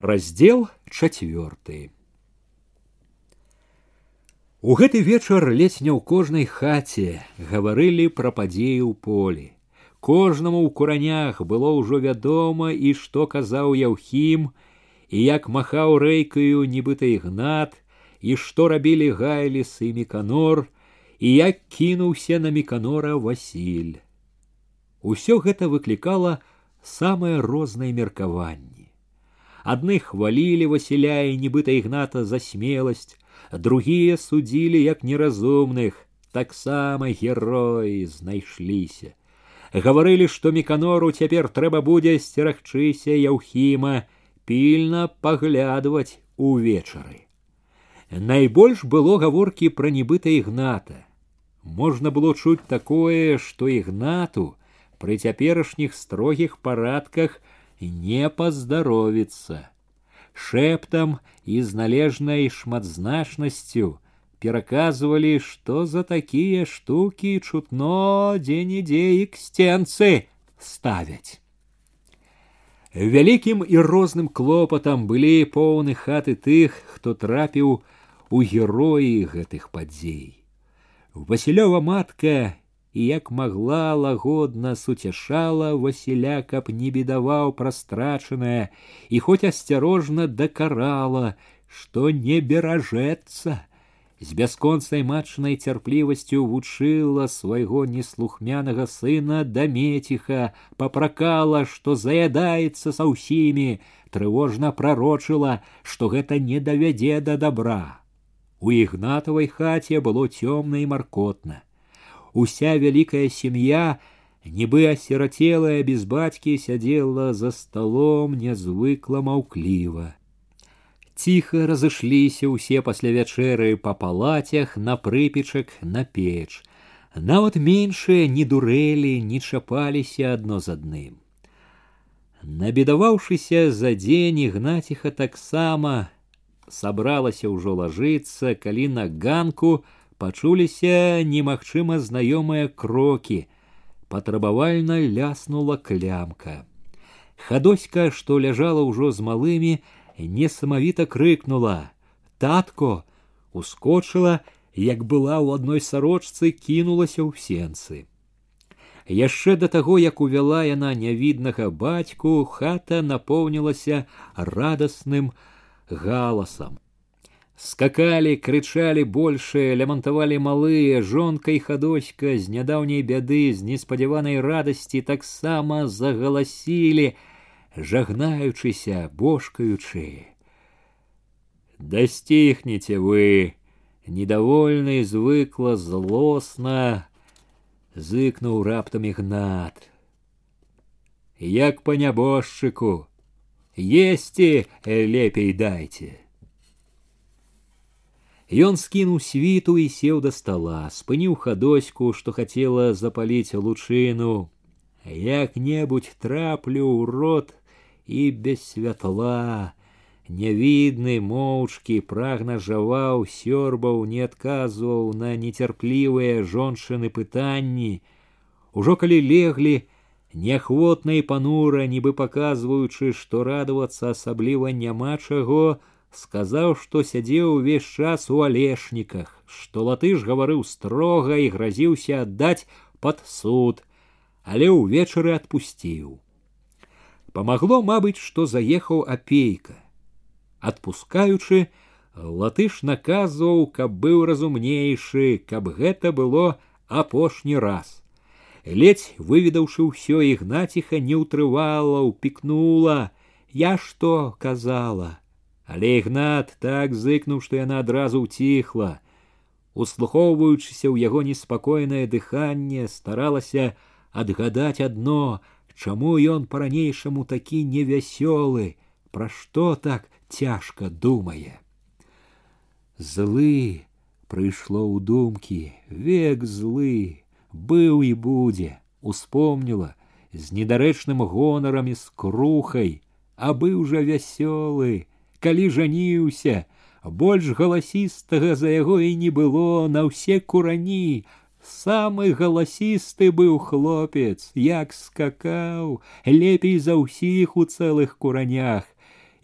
раздел чацвёрты у гэты вечар ледзь не ў кожнай хаце гаварылі пра падзеі ў полі кожнаму ў куранях было ўжо вядома і што казаў яўхім і як махаў рэйкаю нібыта ігнат і што рабілі гайліс і міканор і як кінуўся на міканора васіль усё гэта выклікала самае рознае меркаванне Адны хвалілі Васіля і нібыта ігната за смеласць, другія судзілі як неразумных, таксама героі знайшліся. Гаварылі, што міканору цяпер трэба будзе сцерагчыся яўхіма, пільна паглядваць увечары. Найбольш было гаворкі пра нібыта ігната. Можна было чуць такое, што ігнату пры цяперашніх строгіх парадках не паздаровіцца. Шэптам і з належнай шматзначнасцю пераказвалі, што за такія штукі чутно дзе-нідзе і к сценцы ставяць. Вялікім і розным клопатам былі поўны хаты тых, хто трапіў у героі гэтых падзей. Васілёва матка і як магла лагодна суцяшала Васіля, каб не бедаваў прастрачанае і хоць асцярожна дакарала, што не беражэцца. З бясконцай матчнай цярплівасцю вучыла свайго неслухмянага сына да меціха, папракала, што заядаецца са ўсімі, трывожна прарочыла, што гэта не давядзе да добра. У ігнатавай хаце было цёмна і маркотна уся вялікая сям'я, нібы асірацелая без бацькі сядзела за сталом нязвыкла маўкліва. Ціха разышліся ўсе пасля вячэры па палацях на прыпечак на печ. Нават меншыя не дурэлі, не чапаліся адно з адным. Набедаваўшыся за дзень ігнаціха таксама сабралася ўжо лажыцца, калі на ганку, пачуліся немагчыма знаёмыя крокі. Патрабавальна ляснула клямка. Хадоська што ляжала ўжо з малымі несамавіта крыкнула татко! Ускочыла як была ў адной сарочцы кінулася ў сенцы. Яшчэ да таго як увяла яна нявіднага бацьку хата напоўнілася радасным галасам скакали крычалі большие лямантавалі малыя жонка і хадоська з нядаўняй бяды з неспадзяванай радасці таксама загаласілі жагнаючыся бошкаючы дасціхнеце вы недовольны звыкла злосна зыкнуў раптам ігнат як па нябожчыку есці лепей дайце Ён скінуў світу і сеў да стола, спыніў хадоську, што хацела запаліць лучыну. Як-небудзь траплю ў рот і без святла. Нявідны моўчкі прагна жаваў, сёрбаў, не адказваў на нецярплівыя жончыны пытанні. Ужо калі леглі, неахвотна і панура, нібы паказваючы, што радавацца асабліва няма чаго, сказаў, што сядзеў увесь час у алешніках, што латыш гаварыў строга і гразіўся аддаць пад суд, але ўвечары адпусціў. Памагло, мабыць, што заехаў апейка. Адпускаючы, латыш наказваў, каб быў разумнейшы, каб гэта было апошні раз. Ледзь выведаўшы ўсё ігнаціха не ўтрывала, упікнула, я што казала, Але ігнат так зыкнуў, што яна адразу ўціхла. Услухоўваючыся ў яго неспакойнае дыханне старалася адгадаць адно, чаму ён па-ранейшаму такі невясёлы, пра што так цяжка думае. Злы прыйшло ў думкі, век злы, быў і будзе, успомніла з недарэчным гонарам і скрухай, а быў жа вясёлы, калі жаніўся, больш галасістага за яго і не было на ўсе курані. Самы галасісты быў хлопец, як скакаў, лепей за ўсіх у цэлых куранях.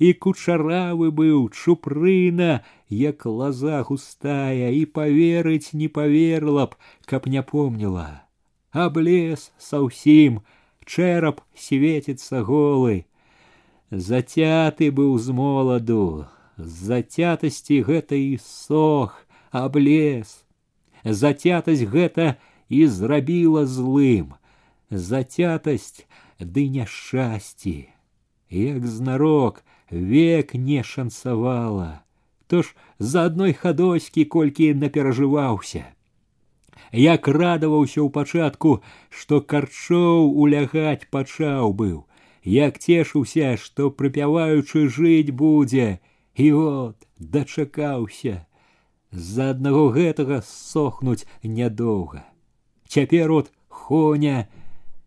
і кучаравы быў чупрына, як лаза густая, і поверыць не поверила б, каб не помнила. Облез саўсім, чэрап светится голы. Затяты быў з моладу, з зацятасці гэта і сох, облез. Затятасць гэта і зрабіла злым. Затятасць ды няшчасці. Як знарок, век не шансавала. То ж за адной хадоські колькі наперажываўся. Як радаваўся ў пачатку, што карчоў улягаць пачаў быў, як цешыўся, што прыпяваючы жыць будзе, і от дачакаўся. З-за аднаго гэтага сохнуць нядоўга. Цяпер от хоня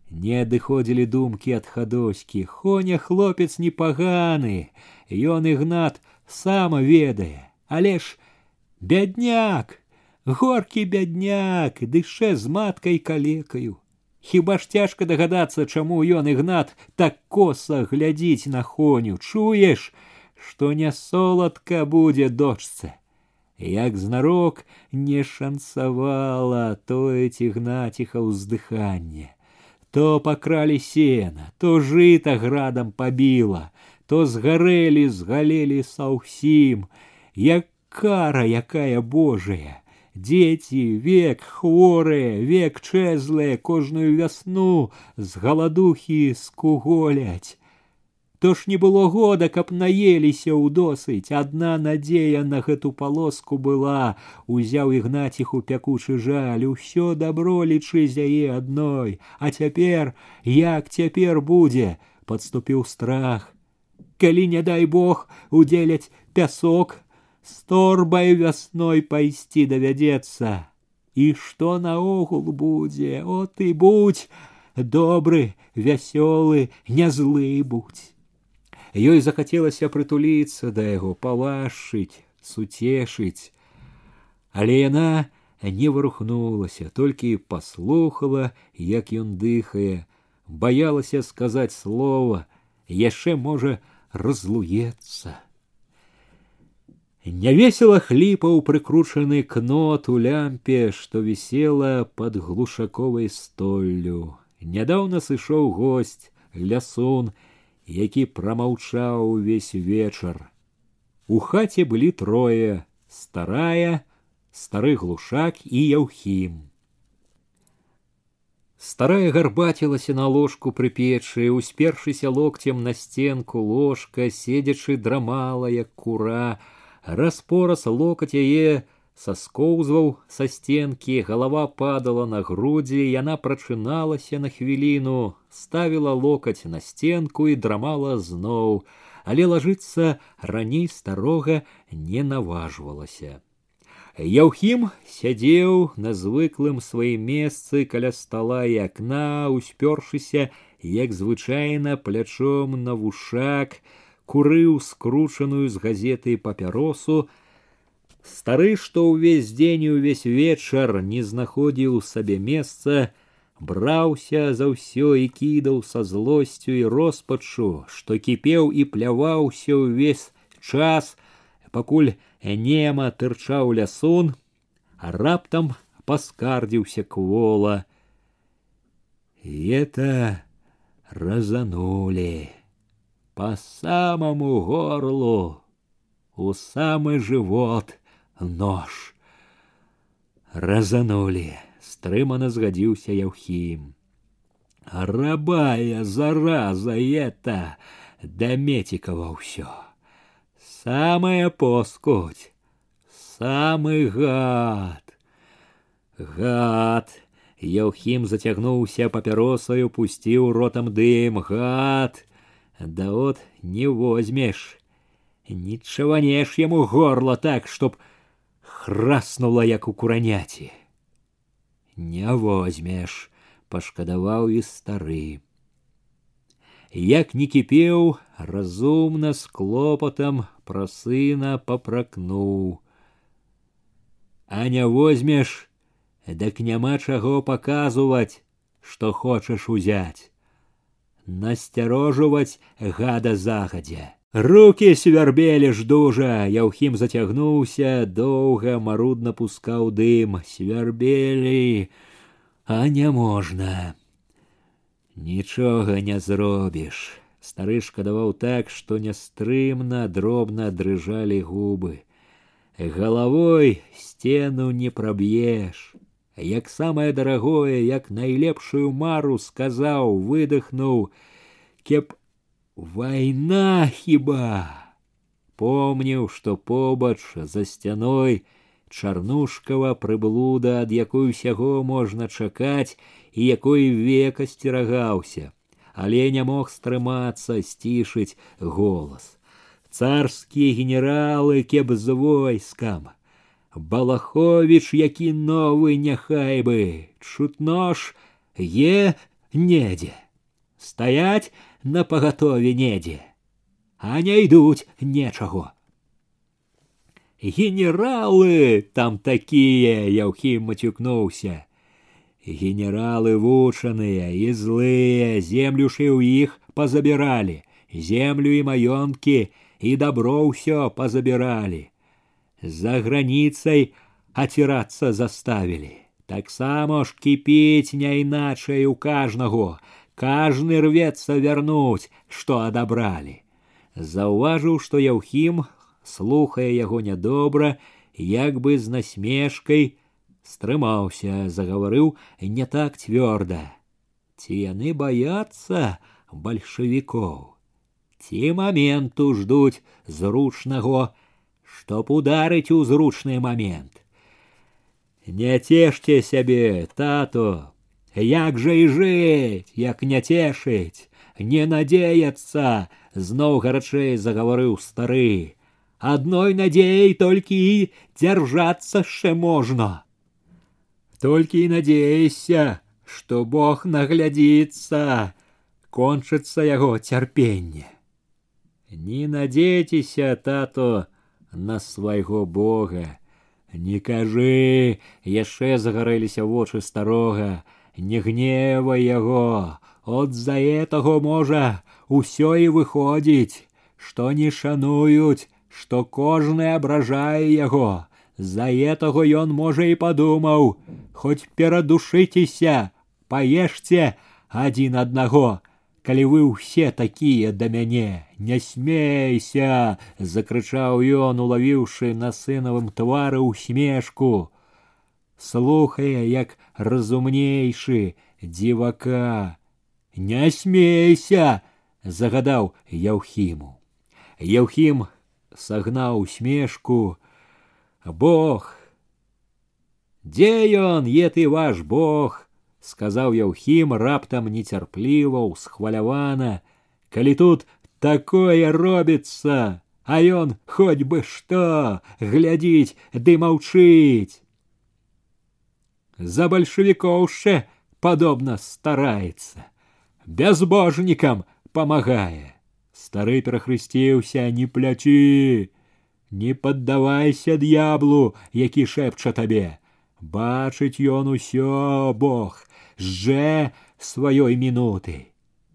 не адыходзілі думкі ад хадоські. Хоня хлопец непаганы, Ён ігнат сам ведае, але ж бядняк, горкі бядняк, дыше з маткай калекаю. Хіба ж цяжка дагадацца, чаму ён ігнат так коса глядзіць на хоню, чуеш, што не соладка будзе дочцы. Як знарок не шансавала тое цігнаціха ўздыханне то пакралі сена, то жыта градам пабіла, то згарэлі, згалелі саўсім, як кара якая божая. Дзеці, век хворыя, век чэзлыя кожную вясну з галадухі скуголяць. То ж не было года, каб наеліся ў досыць. Адна надзея на гэту палоску была, узяў ігнаціху пякучы жаль, усё дабро лічы з яе адной, А цяпер, як цяпер будзе, подступіў страх. Калі не дай бог удзеляць пясок, з торбай вясной пайсці давядзецца. І што наогул будзе, о ты будь, добры, вясёлы, не злы будь. Ёй захацелася прытуліцца да яго, палашыць, суцешыць. Але яна не варухнулася, толькі паслухала, як ён дыхае, баялася сказаць слова, яшчэ можа разлуецца. Нявесела хліпаў прыкручаны кнот у лямпе, што вісела под глушаковай столлю. Нядаўна сышоў гость, лясун, які прамаўчаў увесь вечар. У хаце былі трое: старая, стары глушак і яўхім. Старая гарбацілася на ложку пры печы, успершыся локцем на стенку ложка, седзячы драмала, як кура, распораз локаць яе соскоўзваў са стенкі, галава падала на грудзі, яна прачыналася на хвіліну, ставіла локаць на стенку і драмала зноў, але лажыцца раней старога не наважвалася. Яўхім сядзеў на звыклым сваім месцы каля стала і акна, успёршыся, як звычайна плячом на вушак, курыў скручаную з газеты папяросу, Стары, што ўвесь дзень і ўвесь вечар не знаходзіў сабе месца, браўся за ўсё і кідаў са злосцю і роспачу, што кіпеў і пляваўся ўвесь час, пакуль нема тырчаў лясун, а раптам паскардзіўся квола. это разанули по самому горлу, у самый живот нож. Разанули, стрымана згадзіўся Яўхім. Рабая зараза это да метикова ўсё. Самая поскудь, самы гад. Гад. Яўхім зацягнуўся папяросаю, пусціў ротам дым, гад. Да от не возьмеш. Не чаванеш яму горла так, чтоб храснула як у кураняці. Не возьмеш, пашкадаваў і стары. Як не кіпеў, разумна з клопатам пра сына папракнуў. А не возьмеш, дак няма чаго паказваць, што хочаш узяць. Насцярожваць гада загадзя. Руки свярбелі ж дужа, Яўхім зацягнуўся, доўга марудна пускаў дым, свярбелі, а не можна. Нічога не зробіш. Стары шкадаваў так, што нястрымна дробна дрыжалі губы. Головой стену не праб'еш. Як самае дарагое, як найлепшую мару сказаў, выдохнуў, кеп Вайна хіба. Помніў, што побач за сцяной чарнушкава прыблуда, ад якой усяго можна чакаць і якой века сцерагаўся, але не мог стрымацца сцішыць голас. Царскія генералы кеб з войскам. Балахович, які новы няхай бы, чутно ж е недзе. Стаять на пагатове недзе, а не ідуць нечаго. Генералы там такія, Яўхім мацюкнуўся. Генералы вучаныя і злыя, землю ж і ў іх пазабіралі, землю і маёнткі і дабро ўсё пазабіралі. За граніцай ацірацца заставілі. Таксама ж кіпіць не іначай у кажнаго, Каждый рвется вернуть, что адабралі. Заўважыў, што Яўхім, слухае яго нядобра, як бы з насмешкай, стрымаўся, загаварыў не так цвёрда. Ці яны баяцца бальшавікоў. Ці моменту ждуць зручнаго, чтоб ударыць у зручны момент. Не цешце сябе, тато, Як жа і жыць, як не цешыць, не надзеяцца, зноў гарачэй загаварыў стары. Адной надзеяй толькі і дзяржацца яшчэ можна. Толькі і надзейся, што Бог наглядзіцца, кончыцца яго цярпенне. Не надзейцеся, тато, на свайго Бога. Не кажы, яшчэ загарэліся вочы старога, не гневай яго, от за этого можа усё і выходзіць, што не шануюць, што кожны абражае яго. За этого ён можа і падумаў, хоць перадушыцеся, паешце адзін аднаго, калі вы ўсе такія да мяне, не смейся, закрычаў ён, улавіўшы на сынавым твары усмешку слухае, як разумнейшы дзівака. Не смейся, загадаў Яўхіму. Яўхім сагнаў усмешку. Бог. Дзе ён, е ты ваш Бог, сказаў Яўхім раптам нецярпліва, усхвалявана, калі тут такое робіцца, а ён хоць бы што глядзіць ды маўчыць за большевикоўше подобно старается, безбожникам помогая. Стары перахрысціўся, не плячы, не поддавайся д'яблу, які шэпча табе. Бачыць ён усё Бог, жже сваёй мінуты.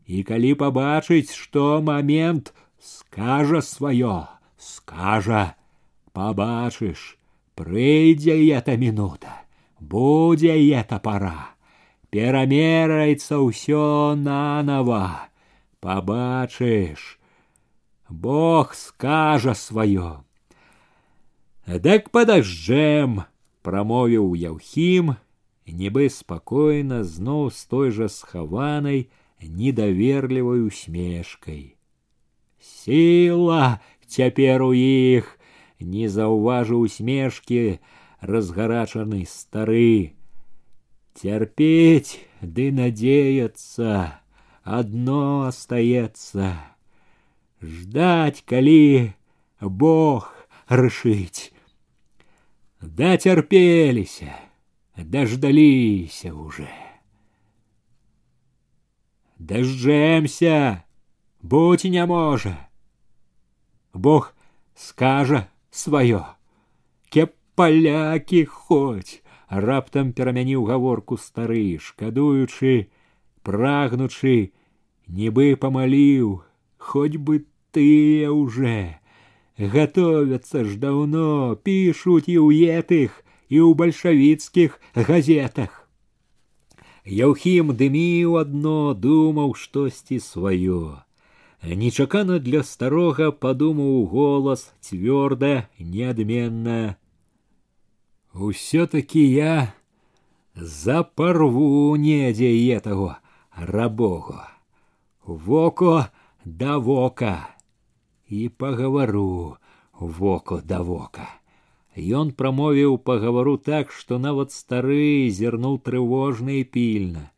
І калі пабачыць, што момент скажа сваё, скажа, пабачыш, прыйдзе эта минута будзе эта пора перамерается ўсё нанова побачыш бог скажа сваё дак падажджэм прамовіў яўхім нібы спакойна зноў з той жа схаванай недаверлівай усмешкай сіла цяпер у іх не заўважыў усмешкі разгарачаны стары. Терпеть ды надеяться одно остается. Ждать, коли Бог решить. Да терпелися, дождалися уже. Дождемся, будь не може. Бог скажа свое. Кеп палякі хоць раптам перамяніў гаворку стары шкадуючы прагнучы нібы памаліў хоць бы тыя уже готовятся ж давно, пишут и у этих, и у большевицких газетах. Яўхім дыміў адно, думаў штосьці сваё. Нечакана для старога падумаў голас цвёрда, неадменна. Усё-таки я запорву недзе этого рабого. Воко да вока і пагавару воко да вока. Ён прамовіў пагавару так, што нават стары зірнуў трывожна і пільна.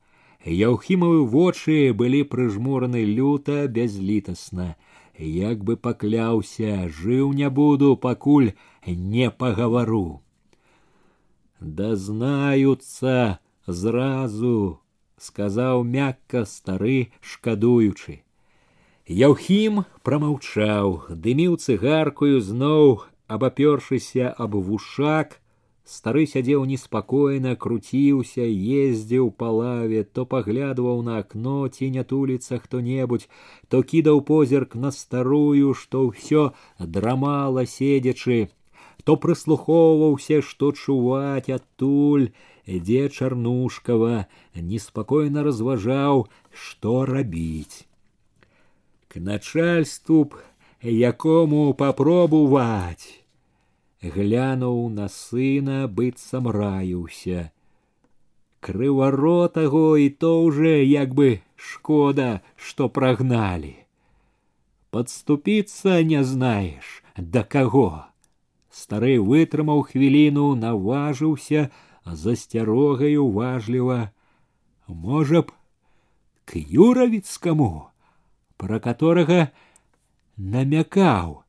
Яўхімавы вочы былі прыжмураны люта бязлітасна, як бы пакляўся, жыў не буду, пакуль не пагавару. Дазнаюцца зразу, сказаў мякка стары, шкадуючы. Яўхім прамаўчаў, дыміў цыгаркую зноў, абапёршыся аб вушак, стары сядзеў неспакойна, круціўся, ездзіў па лаве, то паглядваў на акно ці не туліцца хто-небудзь, то кідаў позірк на старую, што ўсё драмала седзячы, то прыслухоўваўся, што чуваць адтуль, дзе чарнушкава, неспакойна разважаў, што рабіць к начальству б якому попробовать. Глянуў на сына быццам раіўся. Крываротаго і то уже як бы шкода, што прагналі. Подступиться не знаешь, да каго. Стары вытрымаў хвіліну, наважыўся, засцярогай уважліва. Можа б, к юравіцкаму про которого намекал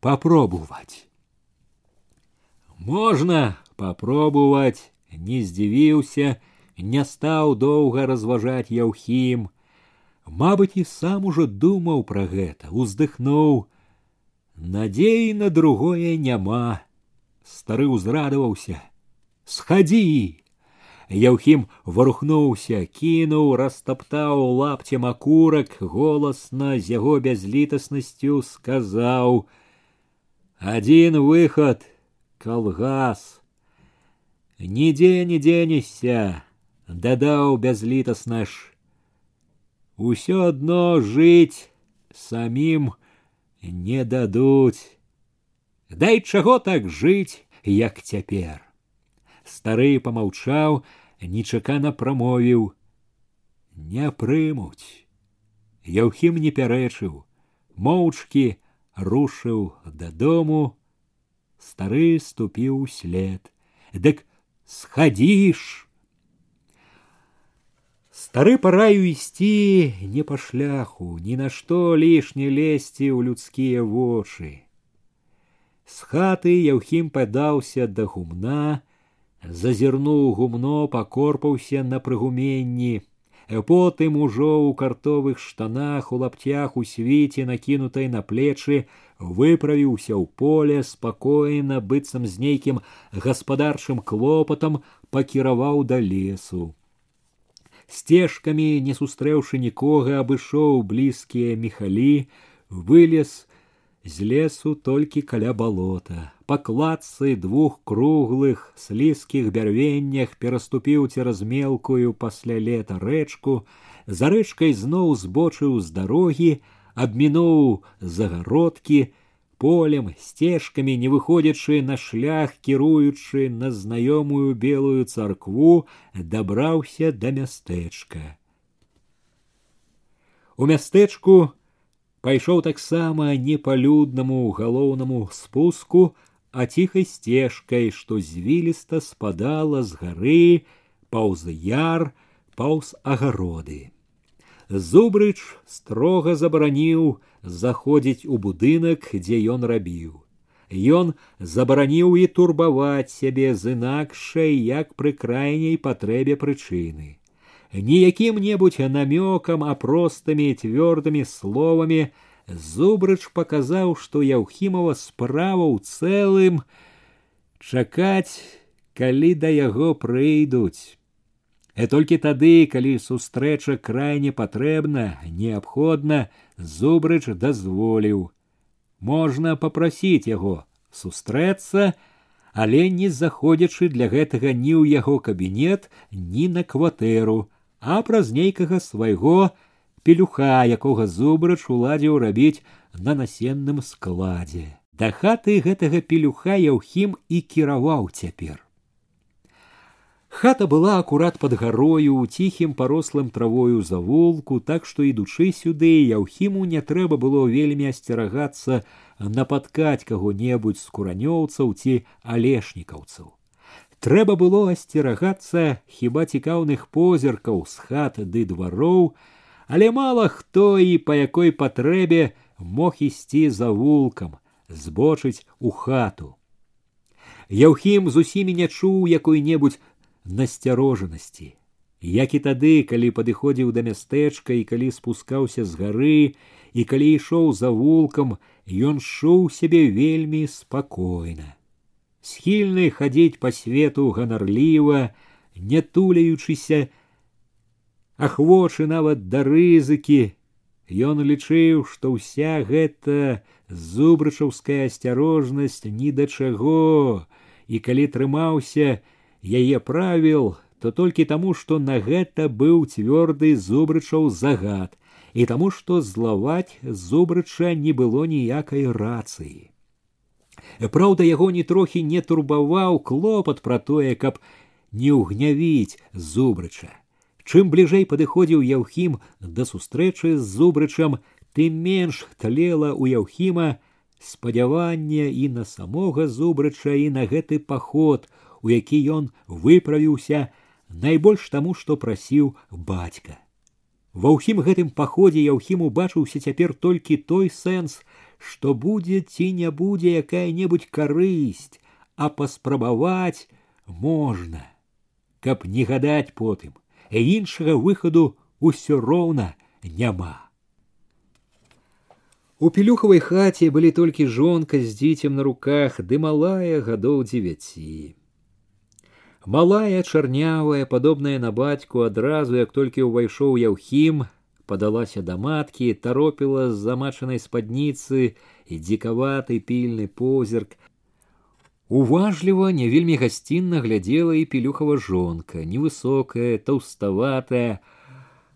попробовать. Можно попробовать, не здзівіўся, не стаў доўга разважаць яўхім. Мабыць, і сам уже думаў пра гэта, уздыхнуў. Надзеі на другое няма. Стары ўзрадаваўся: « Схадзі! Яўхім варухнуўся, кінуў, растаптаў лапцем акурак, голасна з яго бязлітаснасцю сказаў: « Адзін выхад, калгас. Нідзе не дзенешся, дадаў бязлітасна ж. Усё адно жыць самім не дадуць. Дай чаго так жыць, як цяпер стары помаўчаў нечакана прамовіў не прымуць яўхім не пярэчыў моўчкі рушыў дадому стары ступіў след дык схадзіш стары параю ісці не па шляху ні на што лішне лезці ў людскія вочы з хаты яўхім падаўся да гумна зазірнуў гумно пакорпаўся на прыгуменні потым ужо ў картовых штанах у лапцях у свіце накінутай на плечы выправіўся ў поле спакойна быццам з нейкім гаспадарчым клопатам пакіраваў да лесу сцежкамі не сустрэўшы нікога абышоў блізкія мехалі вылез з лесу толькі каля балота па кладцы двух круглых слізкіх бярвеннях пераступіў цераз мелкую пасля лета рэчку за рэчкай зноў збочыў з дарогі абмінуў загародкі полем сцежкамі не выходзячы на шлях кіруючы на знаёмую белую царкву дабраўся да мястэчка у мястэчку пайшоў таксама не па люднаму галоўнаму спуску, а ціхай сцежкай, што звіліста спадала з гары, паўз яр, паўз агароды. Зубрыч строга забараніў заходзіць у будынак, дзе ён рабіў. Ён забараніў і турбаваць сябе з інакшай, як пры крайняй патрэбе прычыны Не якім-небудзь намёкам, а простымі цвёрдымі словамі зубрыч паказаў, што Яўхімова справа ў цэлым чакаць, калі да яго прыйдуць. І толькі тады, калі сустрэча крайне патрэбна, неабходна, зубрыч дазволіў. Можна папрасіць яго сустрэцца, але не заходзячы для гэтага ні ў яго кабінет, ні на кватэру, а праз нейкага свайго пелюха, якога зубрач уладзіў рабіць на насенным складзе. Да хаты гэтага пелюха яўхім і кіраваў цяпер. Хата была акурат под гарою у ціхім парослым травою завулку, так што ідучы сюды яўхіму не трэба было вельмі асцерагацца напаткаць каго-небудзь з куранёўцаў ці алешнікаўцаў. Трэба было асцерагацца хіба цікаўных позіркаў з хат ды двароў, але мала хто і па якой патрэбе мог ісці завулкам, збочыць у хату. Яўхім з усімі не чуў якой-небудзь насцярожанасці. Як і тады, калі падыходзіў да мястэчка і калі спускаўся з гары і калі ішоў за вулкам, ён шоў сябе вельмі спакойна. Схільны хадзіць па свету ганарліва, не туляючыся, ахвочы нават да рызыкі, Ён лічыў, што ўся гэта зубрачаўская асцярожнасць ні да чаго, і калі трымаўся, яе правіл, то толькі таму, што на гэта быў цвёрды зубрычаў загад і таму, што злаваць зубрыча не было ніякай рацыі. Праўда, яго ні трохі не турбаваў клопат пра тое, каб не ўгнявіць зубрыча. Чым бліжэй падыходзіў яўхім да сустрэчы з зубрычам, тым менш тлела ў яўхіма спадзяванне і на самога зубрыча і на гэты паход, у які ён выправіўся найбольш таму, што прасіў бацька. Ва ўсім гэтым паходзе Яўхім убачыўся цяпер толькі той сэнс, што будзе ці не будзе якая-небудзь карысць, а паспрабаваць можна, каб не гадаць потым, і іншага выхаду ўсё роўна няма. У пелюхавай хаце былі толькі жонка з дзіцем на руках ды малая гадоў дзевяці. Малая чарнявая, падобная на бацьку адразу, як толькі ўвайшоў яўхім, падалася да маткі, таропіла з замачанай спадніцы і дзікаваты пільны позірк. Уважліва, не вельмі гасцінна глядзела і пілюхава жонка, невысокая, таўставатая,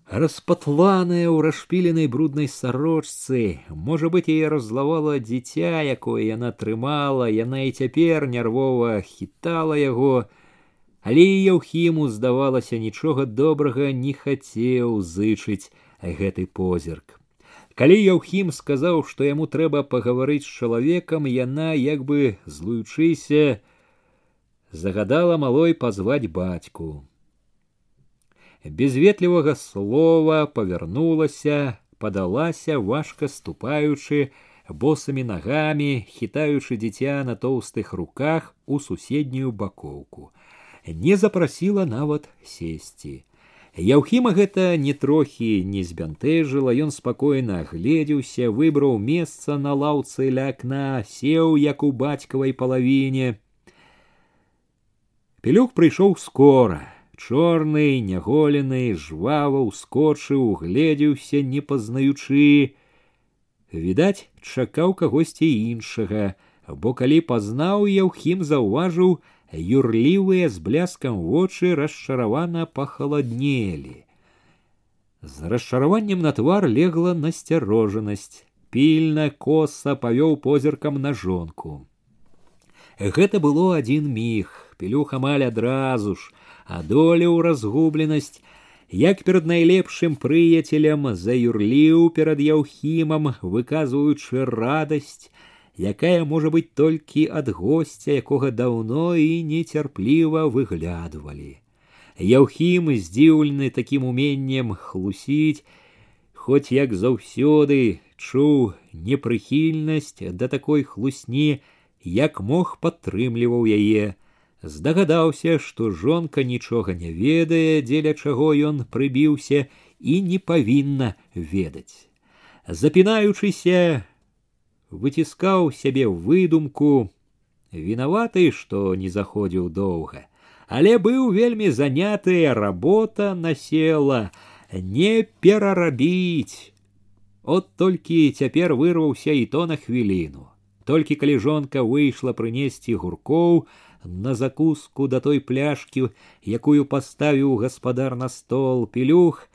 распатланая ў расшпіленай бруднай сарочцы. Можа быць, яе разлавала дзіця, якое яна трымала, яна і цяпер нервова хітала яго, але яўхіму здавалася нічога добрага не хацеў зычыць гэты позірк. Калі яўхім сказаў што яму трэба пагаварыць з чалавекам яна як бы злуючыся загадала малой пазваць бацьку. Без ветлівага слова павярнулася падалася важка ступаючы босымі нагамі хітаючы дзіця на тоўстых руках у суседнюю бакоўку не запрасіла нават сесці. Яўхіма гэта не трохі не збянтэжыла, ён спакойна агледзеўся, выбраў месца на лаўцы ля акна, сеў як у бацькавай палавіне. Пелюк прыйшоў скора, чорны, няголены, жвава ускочыў, гледзеўся, не пазнаючы. Відаць, чакаў кагосьці іншага, бо калі пазнаў яўхім заўважыў, юрлівыя з бляскам вочы расчаравана пахаладнелі. З расчараваннем на твар легла насцярожанасць, пільна коса павёў позіркам на жонку. Гэта было адзін міг, пілюх амаль адразу ж, адолеў разгубленасць, як перад найлепшым прыяцелем заюрліў перад яўхімам, выказваючы радасць, якая можа быць толькі ад госця, якога даўно і нецярпліва выглядвалі. Яўхім здзіўлены такім уменнем хлусіць, хоць як заўсёды чуў непрыхільнасць да такой хлусні, як мог падтрымліваў яе, здагадаўся, што жонка нічога не ведае, дзеля чаго ён прыбіўся і не павінна ведаць. Запінаючыся, выціскаў сябе выдумку, вінаваты, што не заходзіў доўга, але быў вельмі занятая работа насела не перарабіць от толькі цяпер вырваўся і то на хвіліну толькі калі жонка выйшла прынесці гуркоў на закуску да той пляшкі якую паставіў гаспадар на стол пілюх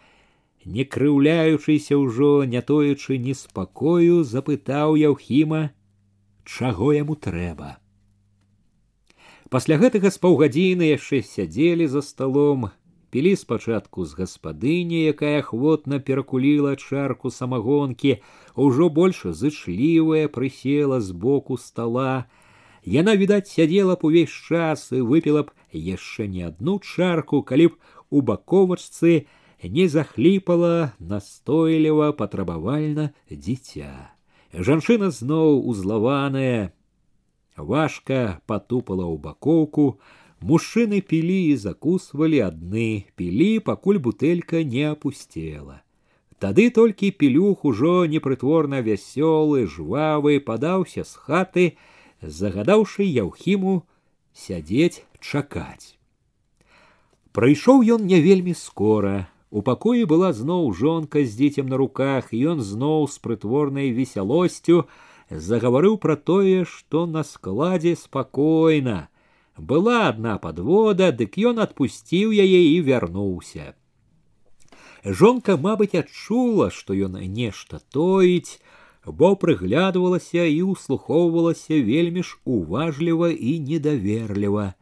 не крыўляючыся ўжо не тоючы неспакою запытаў яўхіма чаго яму трэба? Пасля гэтага з паўгадзіны яшчэ сядзелі за сталом пілі спачатку з гаспадыні якая ахвотна перакуліла чарку самагонкі ўжо больш зычлівая прысела з боку стола. Яна відаць сядзела б увесь час і выпіла б яшчэ не адну чарку калі б у баковачцы не захліпала настойліва патрабавальна дзіця жанчына зноў узлаваная важка патупала ў бакоўку мужчыны пілі і закусвалі адны пілі пакуль бутэлька не апусцела тады толькі пілюх ужо непрытворна вясёлы жвавы падаўся з хаты загадаўшы яўхіму сядзець чакаць прыйшоў ён не вельмі скора у пакоі была зноў жонка з дзіцем на руках ён зноў з прытворнай весялосцю загаварыў пра тое што на складзе спакойна была адна подвода дык ён адпусціў яе і вярнуўся жонка мабыць адчула што ён нешта тоіць бо прыглядвалася і ўслухоўвалася вельмі ж уважліва і недаверліва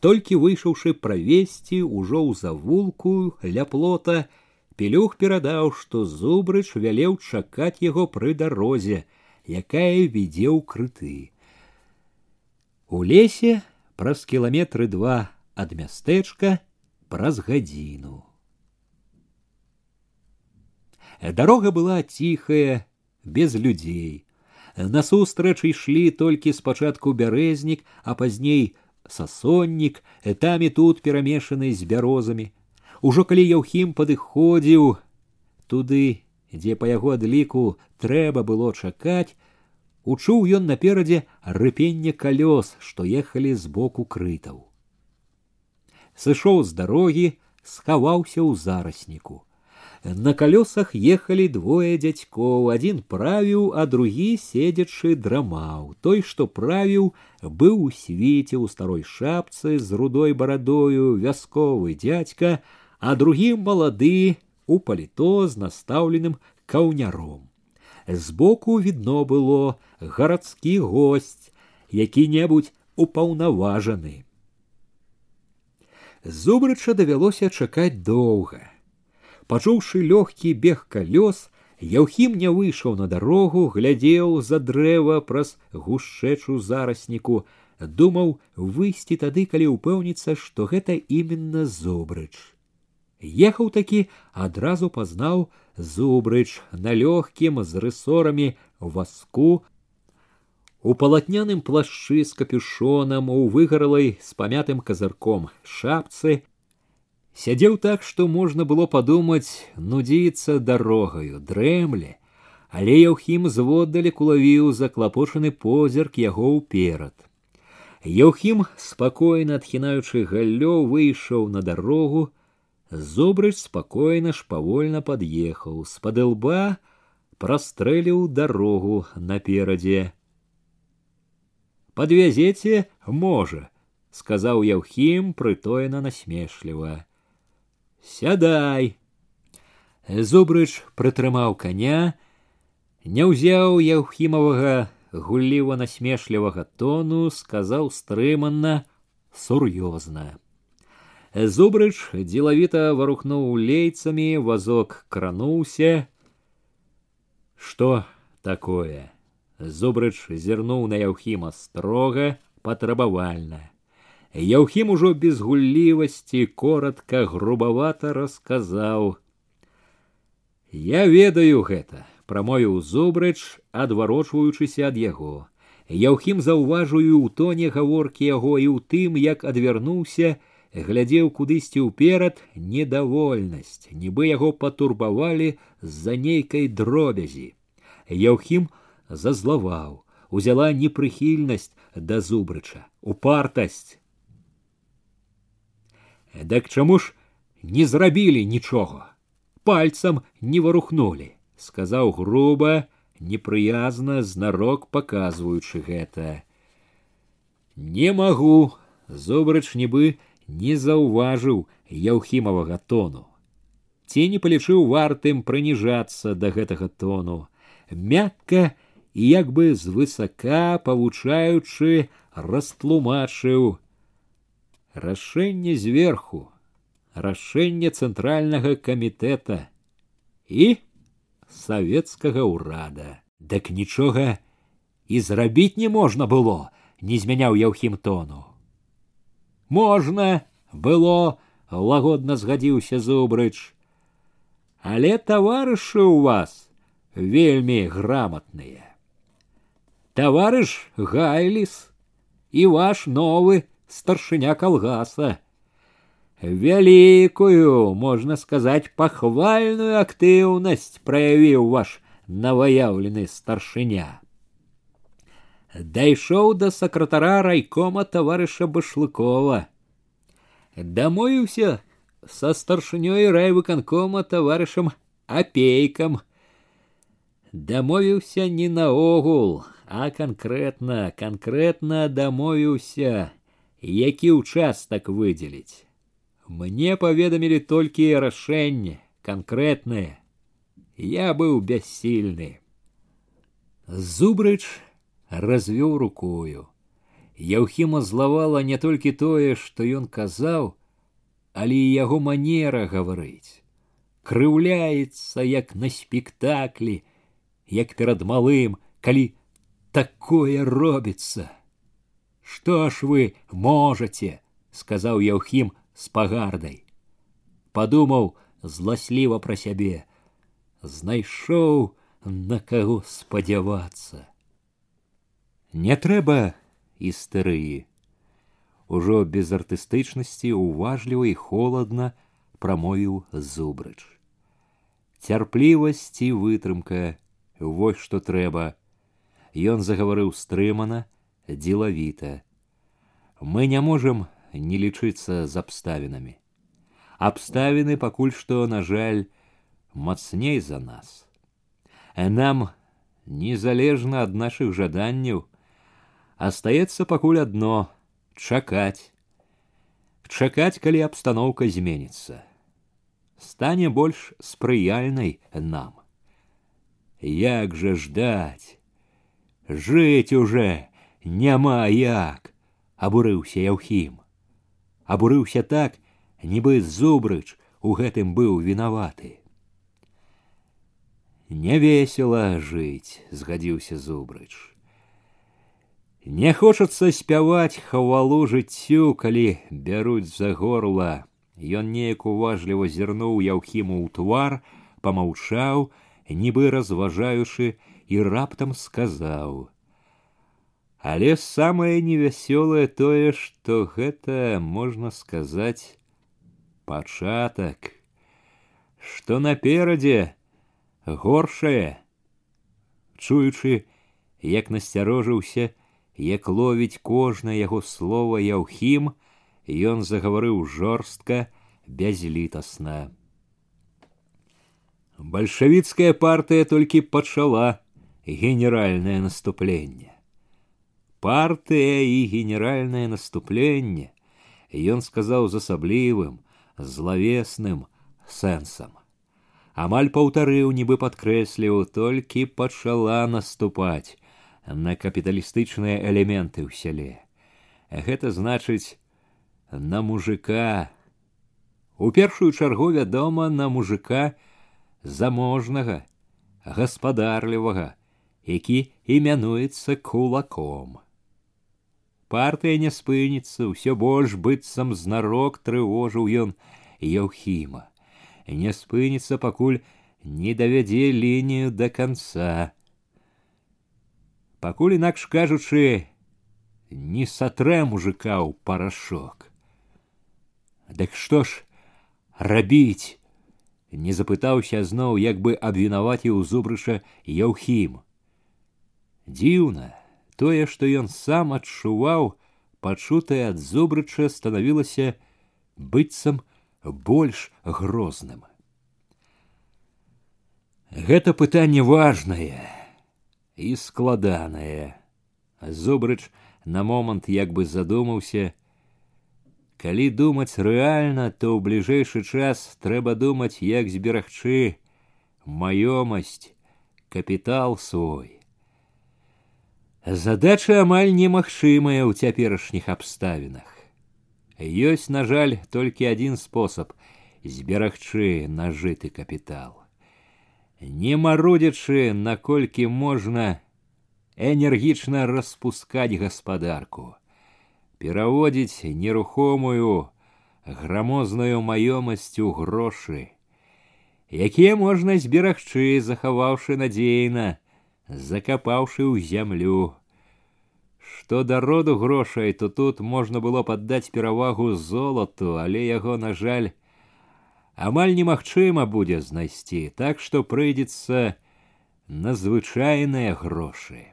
толькі выйшаўшы правесці ўжо ў завулку ля плота пелюх перадаў што зубрыч вялеў чакаць яго пры дарозе якая вядзе ў крыты у лесе праз кіламетры два ад мястэчка праз гадзіну дарога была ціхая без людзей насустрач ішлі толькі спачатку бярэзнік а пазней сасоннік там і тут перамешаны з бярозамі ужо калі яўхім падыходзіў туды дзе па яго адліку трэба было чакаць учуў ён наперадзе рыпенне калёс што ехалі з боку крытаў сышоў з дарогі схаваўся ў зарасніку на колесах ехали двое дядьков один правіў а другі седзячы драмаў той што правіў быў у свіце ў старой шапцы з рудой барадою вясковы дядька а другі малады у паліто з настаўленым каўняром збоку відно было гарадскі госць які-небудзь упаўнаважаны зубрача давялося чакаць доўга Пачуўшы лёгкі бег калёс яўхім не выйшаў на дарогу глядзеў за дрэва праз гушчэчу зарасніку. Думаў выйсці тады калі ўпэўніцца што гэта іменна зубрыч ехаў такі адразу пазнаў зубрыч на лёгкім з рысорамі васку. У палатняным плашчы з капюшонам у выгаралай з памятым казырком шапцы сядзеў так што можна было падумаць нудзіцца дарогаю дрэмле але яўхім зводдалек улавіў заклапочаны позірк яго ўперад яўхім спакойна адхінаючы галлё выйшаў на дарогу зубрыч спакойна ж павольна пад'ехаў з-пад лба прастрэліў дарогу наперадзе подвязеце можа сказаў яўхім прытоена насмешліва сядай зубрыч прытрымаў коня не ўзяў яўхімавага гулліва насмешлівага тону сказаў стрыманна сур'ёзна зубрыч дзелавіта варухнуў лейцамі вазок крануўся что такое зубрыч зірнуў на яўхіма строга патрабавальна Яўхім ужо без гуллівасці коротко грубавата расказаў я ведаю гэта прамовіў зубрыч адварочваючыся ад яго яўхім заўважыў у тоне гаворкі яго і ў тым як адвярнуўся глядзеў кудысьці ўперад недовольнасць нібы яго патурбавалі з-за нейкай дробязі яўхім зазлаваў узяла непрыхільнасць да зубрыча упартасць Дак чаму ж не зрабілі нічога, пальцам не варухнулі, сказаў груба, непрыязна знарок паказваючы гэта. Не магу, зубрач нібы не заўважыў яўхімавага тону. Ці не палічыў вартым прыніжацца да гэтага тону, мякка і як бы звысака павучаючы растлумачыў рашэнне зверху, рашэнне цэнтральнага камітэта і савецкага ўрада. Дак нічога і зрабіць не можна было, не змяняў яўхім тону. Можна было, лагодна згадзіўся зубрыч. Але таварышы ў вас вельмі грамотныя. Таварыш Гайліс і ваш новы старшыня калгаса. Вялікую, можна сказаць, пахвальную актыўнасць праявіў ваш новоявлены старшыня. Дайшоў да сакратара райкома таварыша башлыкова. Дамовіўся са старшынёй райвыканкома таварышам апейкам. Дамовіўся не наогул, а конкретно, конкретно дамовіўся, які ўчастак выдзеліць. Мне паведамілі толькі рашэнне конкретнае. Я быў бяссільны. Зубрыч развёў рукою. Яўхіма злавала не толькі тое, што ён казаў, але і яго манера гаварыць. Крыўляецца як на спектаклі, як перад малым, калі такое робится? Что ж вы можете? сказаў Яўхім з пагардай. Падумаў зласліва пра сябе, знайшоў на каго спадзявацца. Не трэба істэрыі. Ужо без артыстычнасці уважліва і холадна прамовіў зубрыч. Цярплівасць і вытрымка, вось што трэба, Ён загаварыў стрымана, дзелавіта. Мы не можам не лічыцца з абставінамі. Абставіны пакуль што, на жаль, мацней за нас. А нам, незалежна ад нашых жаданняў, астаецца пакуль адно чакаць. Чакаць, калі абстаноўка зменіцца. Стане больш спрыяльнай нам. Як жа ждаць, жыць уже няма як абурыўся яўхім абурыўся так нібы зубрыч у гэтым быў вінаваты не весела жыць згадзіўся зубрыч не хочацца спяваць хавалу жыццю калі бяруць за горла ён неяк уважліва зірнуў яўхіму ў твар помаўчаў нібы разважаючы і раптам сказаў але самае невясёлае тое што гэта можна сказаць пачатак што наперадзе горшае чуючы як насцярожыўся як ловіць кожнае яго слова яўхім ён загаварыў жорстка бязлітасна бальшавіцкая партыя толькі пачала генеральное наступление. Партыя і генеральное наступленне ён сказаў з асаблівым, злавесным сэнсам. Амаль паўтарыў, нібы падкрэсліў, толькі пачала наступаць на капіталістычныя элементы ў сяле. Гэта значыць на мужика. У першую чаргу вядома на мужика заможнага, гаспадарлівага, які імянуецца кулаком. Партыя не спыніцца, ўсё больш быццам знарок трывожыў ён Яўхіма. Не спыніцца, пакуль не давядзе лінію да канца. Пакуль інакш кажучы, не сатрэ мужика ў парашок. Дык што ж рабіць? Не запытаўся зноў, як бы абвінаваціў зубрыша Яўхім Дзіўна, тое, што ён сам адчуваў, пачутае ад зубрыча станавілася быццам больш грозным. Гэта пытанне важнае і складанае. Зубрыч на момант як бы задумаўся, калі думаць рэальна, то ў бліжэйшы час трэба думаць, як зберагчы маёмасць, капітал свой. Задача амаль немагчымая ў цяперашніх абставінах. Ёсць, на жаль, толькі адзін спосаб зберагчы нажыты капітал. Не марудзячы, наколькі можна энергічна распускаць гаспадарку, пераводзіць нерухомую, грамозную маёмасць у грошы, якія можна зберагчы, захаваўшы надзейна, закапаўшы ў зямлю. Што да роду грошай, то тут можна было паддаць перавагу золату, але яго, на жаль, амаль немагчыма будзе знайсці, так што прыйдзецца на звычайныя грошы.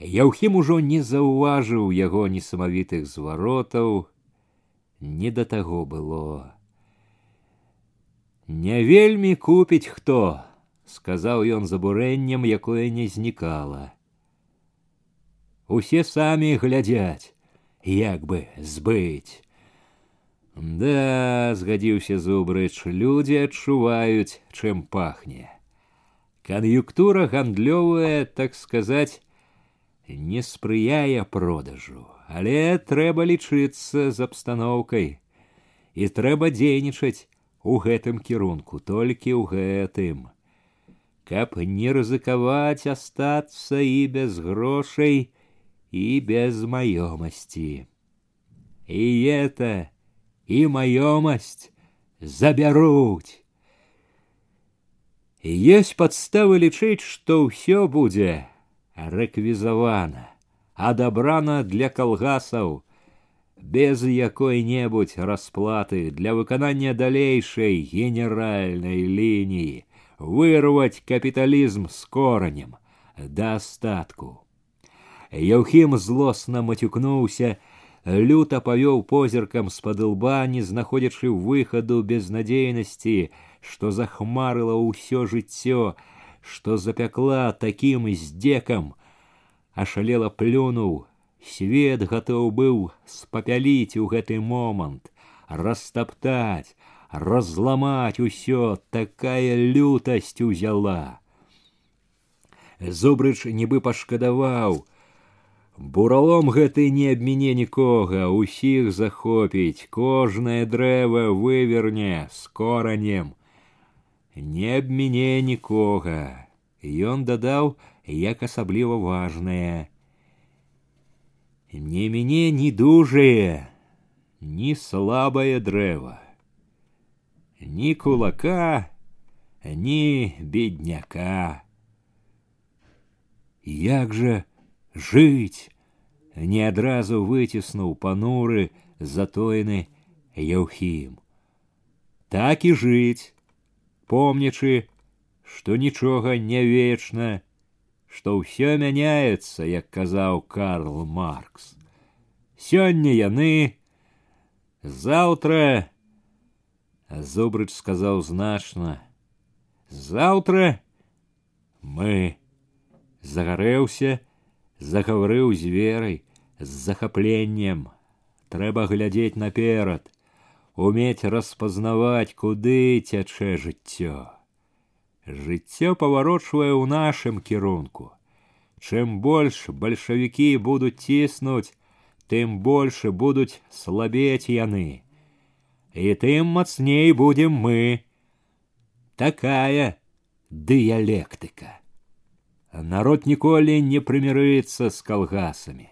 Яўхім ужо не заўважыў яго несамавітых зваротаў, не да таго было. Не вельмі купіць хто, сказаў ён з абурэннем, якое не знікала. Усе самі глядзяць, як бы збыць. Да, згадзіўся зубрыч, людзі адчуваюць, чым пахне. Кан'юктура гандлёвая, так сказаць, не спрыяе продажу, але трэба лічыцца з абстаноўкай і трэба дзейнічаць у гэтым кірунку толькі ў гэтым каб не рызыкаваць астацца і без грошай і без маёмасці і это і маёмасць забяруць есть падставы лічыць што ўсё будзе рэквізавана адабрана для калгасаў без якой-небудзь расплаты для выканання далейшай генеральнай лініі вырваць капіталізм з коранем да астатку. Яўхім злосна мацюкнуўся, люта павёў позіркам з-пад лба, не знаходзячы выхаду безнадзейнасці, што захмарыла ўсё жыццё, што запякла такім здзекам, ашалела плюнуў, свет гатоў быў спапяліць у гэты момант, растаптаць, разламаць усё такая лютасць узяла. Зубрыч нібы пашкадаваў, Буралом гэты не абміне нікога, усіх захопіць, кожнае дрэва выверне з коранем. Не абміне нікога. Ён дадаў, як асабліва важнае не мяне ні дужае, ні слабае дрэва, ні кулака, ні бедняка. Як жа жыць, не адразу выціснуў пануры затоены Яўхім. Так і жыць, помнячы, што нічога не вечна, што ўсё мяняецца, як казаў Карл Маркс. Сёння яны, заўтра, Зубрыч сказаў значна: заўтра мы загарэўся, загаварыў з верай, з захапленнем. Трэба глядзець наперад, умець распазнаваць, куды цячэ жыццё. Жыццё паварочвае ў нашым кірунку. Чым больш бальшавікі будуць ціснуць, тым больш будуць слабець яны. І тым мацней будзем мы. Такая дыялектыка. Народ ніколі не прымірыцца з калгасамі.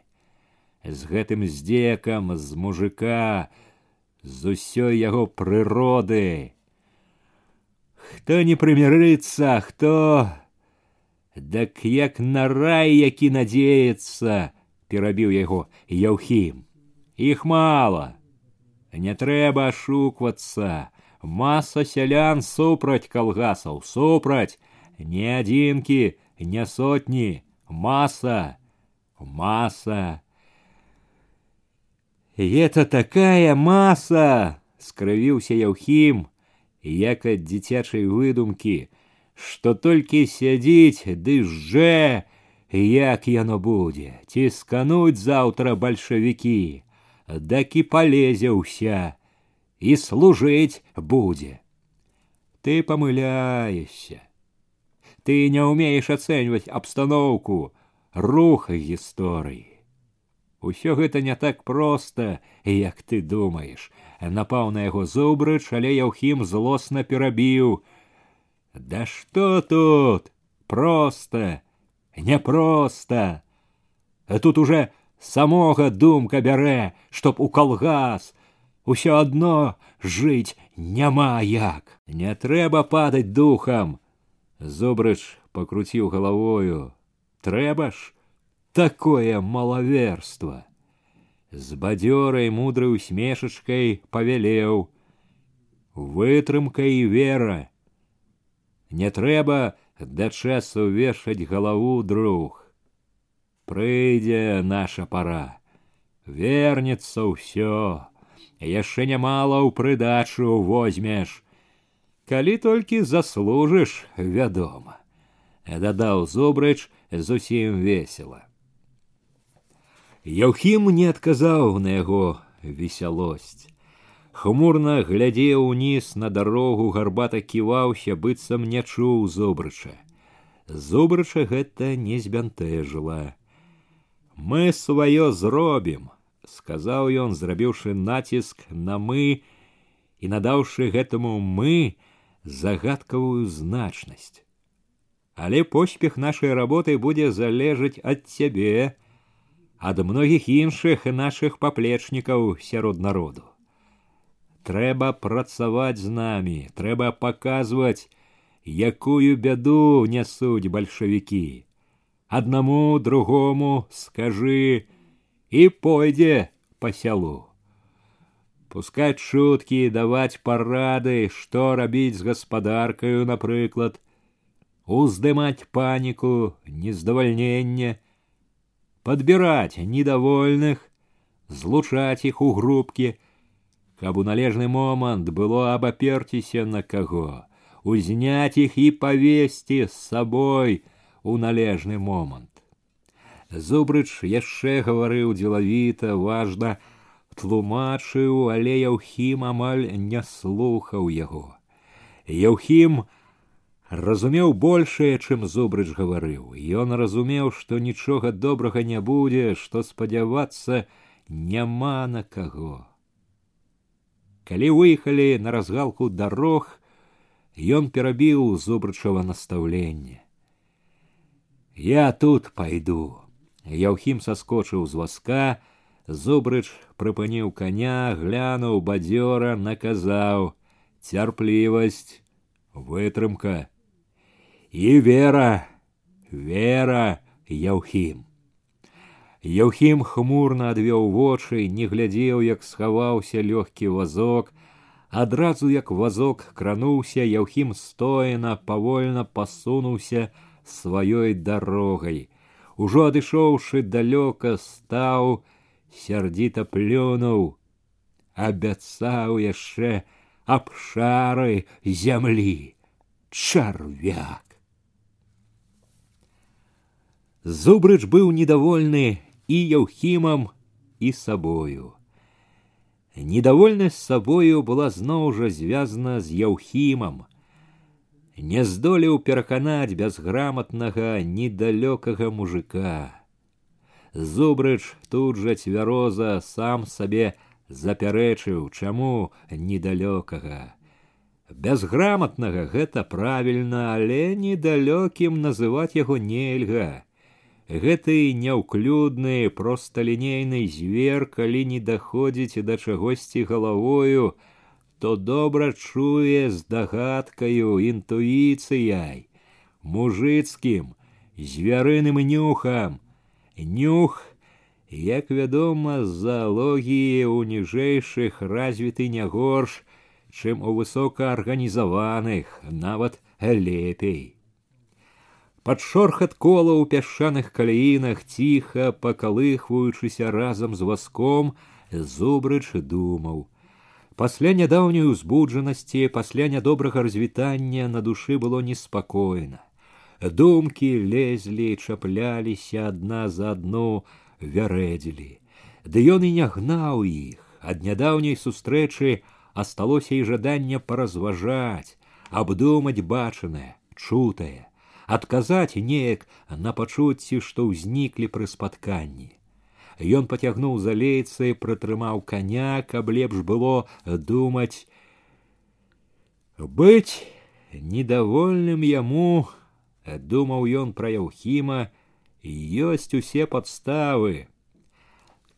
З гэтым здзекам з мужика, з усёй яго прыроды, хто не прымірыцца хто дак як на рай які надзеецца перабіў яго яўхім іх мала не трэба ашуквацца маса сялян супраць калгасаў супраць не адзінкі не сотні маса маса это такая маса скрывіўся яўхім як ад дзіцячай выдумкі што толькі сядзіць ды жжэ як яно будзе ціскануць заўтра бальшавікі дакі палезе ўся і служыць будзе ты памыляешся ты не ўмееш ацэньваць абстаноўку рух гісторыі Усё гэта не так проста, як ты думаеш. Напаў на яго зубрыч, але яўхім злосна перабіў. Да што тут? Проста, няпроста. А тут уже самога думка бярэ, чтоб у калгас. Усё адно жыць няма як. Не трэба падаць духам. Зубрыч пакруціў галавою. Трэба ж, такое малаверство з бадзёрай мудрай усмешачкай павялеў вытрымка і вера не трэба да часу вешаць галаву друг прыйдзе наша пора вернецца ўсё яшчэ нямала ў прыдачу возьмеш калі толькі заслужыш вядома дадаў зубрыч зусім весела Яўхім не адказаў на яго весялосць. Хмурна глядзеў уніз на дарогу гарбата ківаўся, быццам не чуў зубрыча. Зубрыча гэта не збянтэжыла. Мы сваё зробім, сказаў ён, зрабіўшы націск на мы і надаўшы гэтаму мы загадкавую значнасць. Але поспех нашай работы будзе залежаць ад цябе, ад многіх іншых нашых паплечнікаў сярод народу. Трэба працаваць з намі, трэба паказваць, якую бяду нясуць бальшавікі. Аднаму другому скажы і пойдзе па сялу. Пускаць шуткі, даваць парады, што рабіць з гаспадаркаю, напрыклад, уздымаць паніку, нездавальненне, подбирать недовольных, злучаць іх у групкі, каб у належны момант было абаперціся на каго, узняць іх і павесці з сабой у належны момант. Зубрыч яшчэ гаварыў дзелавіта, важна, тлумачыў, але Яўхім амаль не слухаў яго. Яўхім разумеў большее, чым зубрыч гаварыў ён разумеў што нічога добрага не будзе што спадзявацца няма на каго калі выехалі на разгалку дарог ён перабіў зубрычава настаўленне я тут пойду яўхім саскочыў з васка зубрыч прыпыніў коня глянуў бадзёра наказаў цярплівасць вытрымка і вера, вера Яўхім. Яўхім хмурна адвёў вочы, не глядзеў, як схаваўся лёгкі вазок. Адразу як вазок крануўся, Яўхім стоена павольна пасунуўся сваёй дарогай. Ужо адышоўшы далёка стаў, сярдзіта плюнуў, абяцаў яшчэ абшары зямлі, чарвяк. Зубрыч быў недовольны і яўхімам і сабою. Недовольнасць сабою была зноў жа звязана з яўхімам. Не здолеў пераканаць бязграмотнага недалёкага мужика. Зубрыч тут жа цвяроза сам сабе запярэчыў, чаму недалёкага. Бязграмотнага гэта правільна, але недалёкім называць яго нельга гэты няўклюдны просталінейны звер калі не даходзіць да чагосьці галавою то добра чуе з дагадкаю інтуіцыяй мужыцкім звярыным нюхам нюх як вядома заалогіі ў ніжэйшых развіты не горш чым у высокаарганізаваных нават лепей Пад шорхат кола ў пясчаных каляінах ціха пакалыхваючыся разам з васком зубрыч думаў. Пасля нядаўняй узбуджанасці, пасля нядобрага развітання на душы было неспакойна. Думкі лезлі, чапляліся адна за адну, вярэдзілі. Ды ён і не гнаў іх. Ад нядаўняй сустрэчы асталося і жаданне паразважаць, абдумаць бачанае, чутае, адказаць неяк на пачуцці, што ўзніклі пры спатканні. Ён пацягнуў за лейцы, прытрымаў каня, каб лепш было думаць. Быць недовольным яму, думаў ён пра Яўхіма, ёсць усе падставы.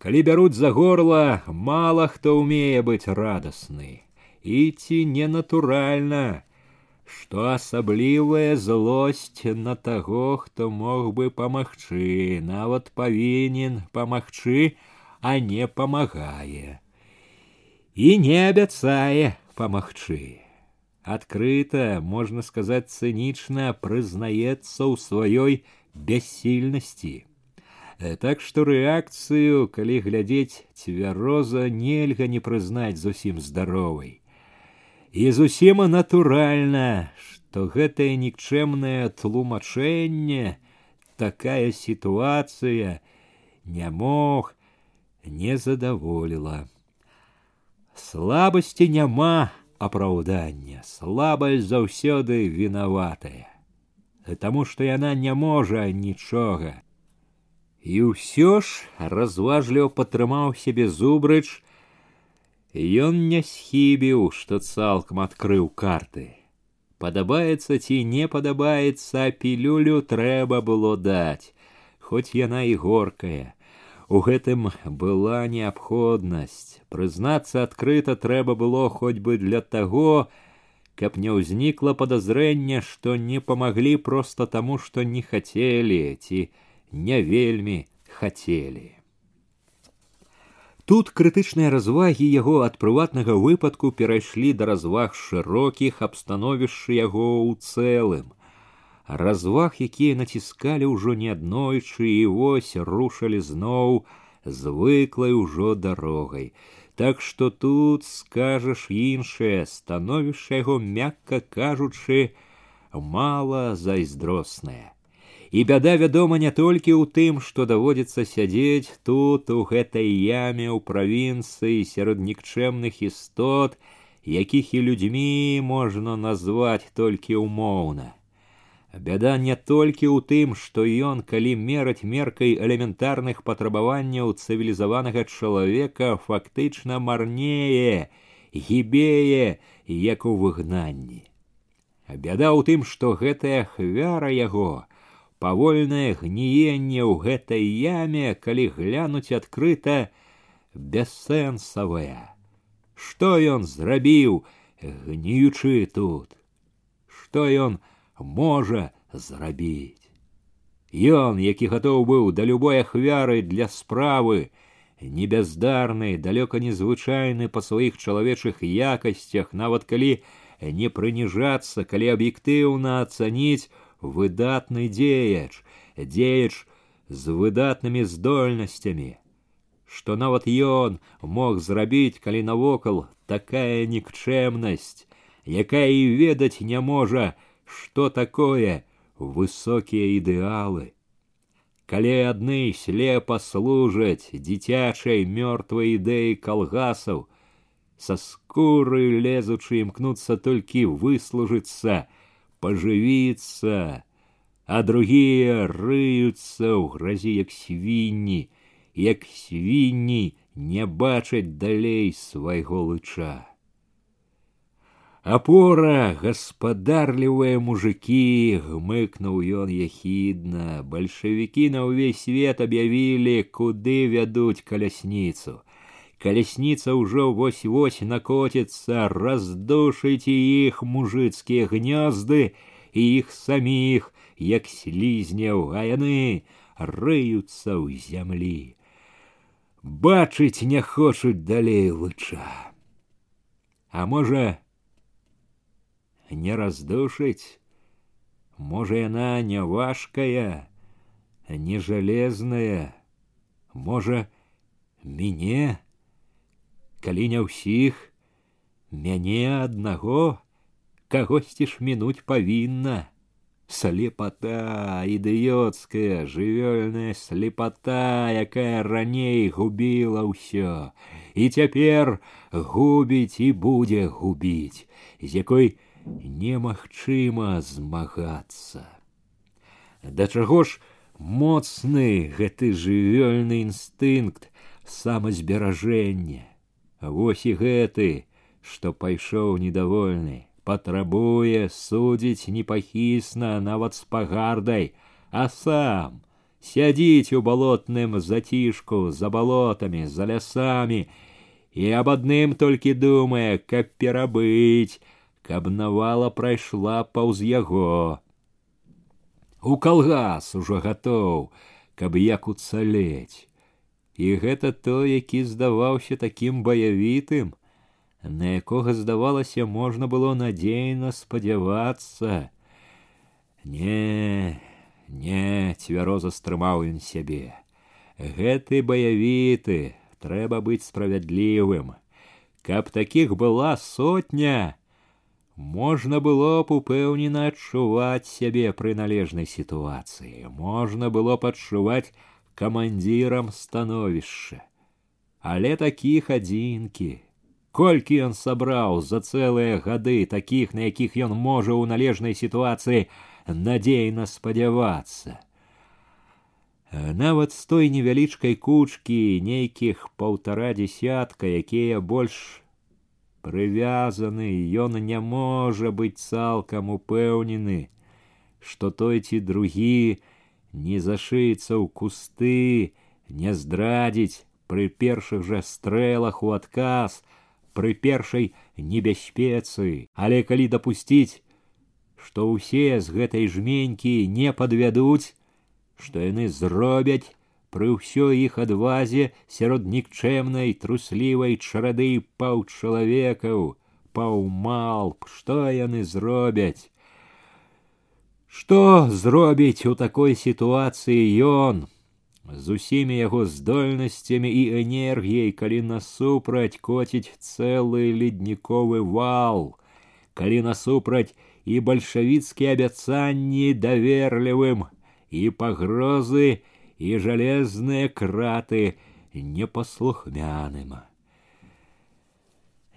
Калі бяруць за горла, мала хто ўмее быць радасны. І ці ненатуральна, што асаблівая злосць на таго, хто мог бы памагчы, нават павінен памагчы, а не памагае. І не абяцае памагчы. Адкрыта, можна сказаць, цынічна прызнаецца ў сваёй бяссільнасці. Э, так што рэакцыю, калі глядзець цвяроза нельга не прызнаць зусім здаровай. І зусім натуральна, што гэтае нікчэмнае тлумачэнне, такая сітуацыя не мог, не задаволіла. Слабасці няма апраўдання, слабасць заўсёды вінаватая, таму што яна не можа нічога. І ўсё ж разважліва падтрымаў сябе зубрыч, Ён не схібіў, што цалкам адкрыў карты. Падабаецца ці не падабаецца, пілюлю трэба было даць, хоць яна і горкая. У гэтым была неабходнасць. Прызнацца адкрыта трэба было хоць бы для таго, каб не ўзнікла падазрэння, што не памаглі проста таму, што не хацелі ці не вельмі хацелі. Тут крытычныя развагі яго ад прыватнага выпадку перайшлі да разваг шырокіх абстановішча яго ў цэлым. Разваг, якія націскалі ўжо не аднойчы і вось рушалі зноў звыклай ужо дарогай. Так што тут скажаш іншае становішча яго, мякка кажучы, мала зайздроснае. І бяда вядома не толькі ў тым, што даводзіцца сядзець тут у гэтай яме ў правінцыі сярод нікчэмных істот, якіх і людзьмі можна назваць толькі ўмоўна. Бяда не толькі ў тым, што ён, калі мераць меркай элементарных патрабаванняў цывілізаванага чалавека фактычна марнее, гібее, як у выгнанні. Бяда ў тым, што гэтая ахвяра яго, павольнае гніенне ў гэтай яме, калі глянуць адкрыта бессэнсавая. Што ён зрабіў, гніючы тут? Што ён можа зрабіць? Ён, які гатоў быў да любой ахвяры для справы, небяздарны, далёка незвычайны па сваіх чалавечых якасцях, нават калі не прыніжацца, калі аб'ектыўна ацаніць, выдатны дзеяч, дзеяч з выдатнымі здольнасцямі. Што нават ён мог зрабіць, калі навокал такая нікчэмнасць, якая і ведаць не можа, што такое высокія ідэалы. Калі адны слепа служаць дзіцячай мёртвай ідэі калгасаў, са скуры лезучы імкнуцца толькі выслужыцца, поживиться, а другие рыются ў гразі як свінні, як свінні не бачаць далей свайго лыча. Апора, гаспадарлівыя мужики, гмыкнуў ён яхідна, бальшавікі на ўвесь свет аб'явілі, куды вядуць калясніцу калясніца ўжо вось-вось накоціцца, раздушыць іх мужыцкія гнёзды і іх саміх, як слізняў, а яны рыюцца ў зямлі. Бачыць не хочуць далей лыча. А можа, не раздушыць, можа яна не важкая, не жалезная, можа, мяне калі не ўсіх мяне аднаго кагосьці ж мінуць павінна слепота ідыёцкая жывёльная слепота якая раней губіла ўсё і цяпер губіць і будзе губіць з якой немагчыма змагацца да чаго ж моцны гэты жывёльны інстынкт самазберажэння вось і гэты што пайшоў недовольны патрабуе судзіць непахісна нават з пагардай а сам сядзіць у балотным зацішку за балотамі за лясамі і аб адным толькі думае каб перабыць каб навала прайшла паўз яго у калгас ужо гатоў каб як уцалець і гэта той які здаваўся такім баявітым на якога здавалася можна было надзейна спадзявацца не не цвяроза стрымаў ён сябе гэты баявіты трэба быць справядлівым каб такіх была сотня Можна было б упэўнена адчуваць сябе пры належнай сітуацыі, можна было б адчуваць камандзірам становішча. Але такіх адзінкі, колькі ён сабраў за цэлыя гады такіх, на якіх ён можа ў належнай сітуацыі надзейна спадзявацца. Нават з той невялічкай кучкі нейкіх паўтара десятка, якія больш прывязаны ён не можа быць цалкам упэўнены што той ці другі не зашыецца ў кусты не здрадзіць пры першых жа стрэлах у адказ пры першай небяспецы але калі дапусціць што ўсе з гэтай жменькі не падвядуць што яны зробяць пры ўсёй іх адвазе сярод нікчэмнай труслівай чарады паўчалавекаў паўмалп што яны зробяць што зробіць у такой сітуацыі ён з усімі яго здольнасцямі і энергіяй калі насупраць коціць цэлы ледніковы вал калі насупраць і бальшавіцкія абяцанні даверлівым і пагрозы и железные краты непослухмяным.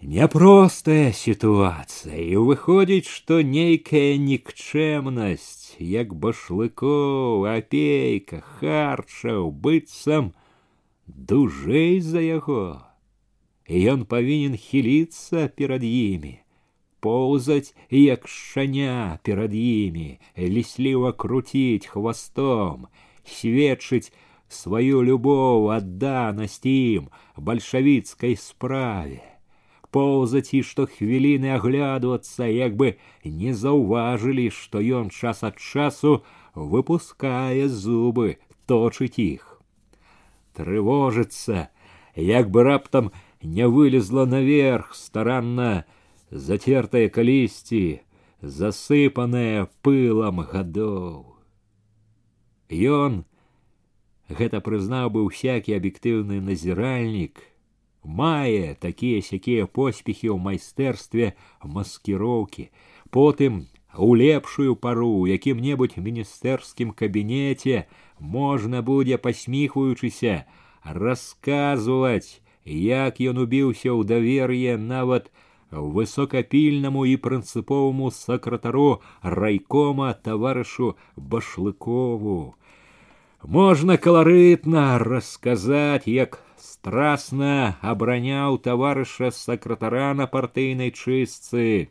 Няпростая сітуацыя і выходзіць, што нейкая нікчэмнасць, як башлыкоў, апейка, харчаў, быццам дужэй за яго. І ён павінен хіліцца перад імі, поўзаць як шаня перад імі, лісліва круціць хвастом, сведчыць сваю любоў адданасць ім бальшавіцкай справе поўзаць і што хвіліны аглядвацца як бы не заўважылі што ён час ад часу выпускае зубы точыць іх трывожыцца як бы раптам не вылезла наверх старанна зацертае калісьці засыпанае пылам гадоў Ён гэта прызнаў бы всякі аб'ектыўны назіральнік, мае такія сякія поспехі ў майстэрстве маскіроўкі, потым у лепшую пару у якім-небудзь міністэрскім кабінеце можна будзе пасміхваючыся расказваць, як ён убіўся ў давер'е нават высокапільнаму і прынцыповаму сакратару райкома таварышу башлыкову Можна каларытна расказаць, як страсна абараняў таварыша сакратара на партыйнай чыстцы,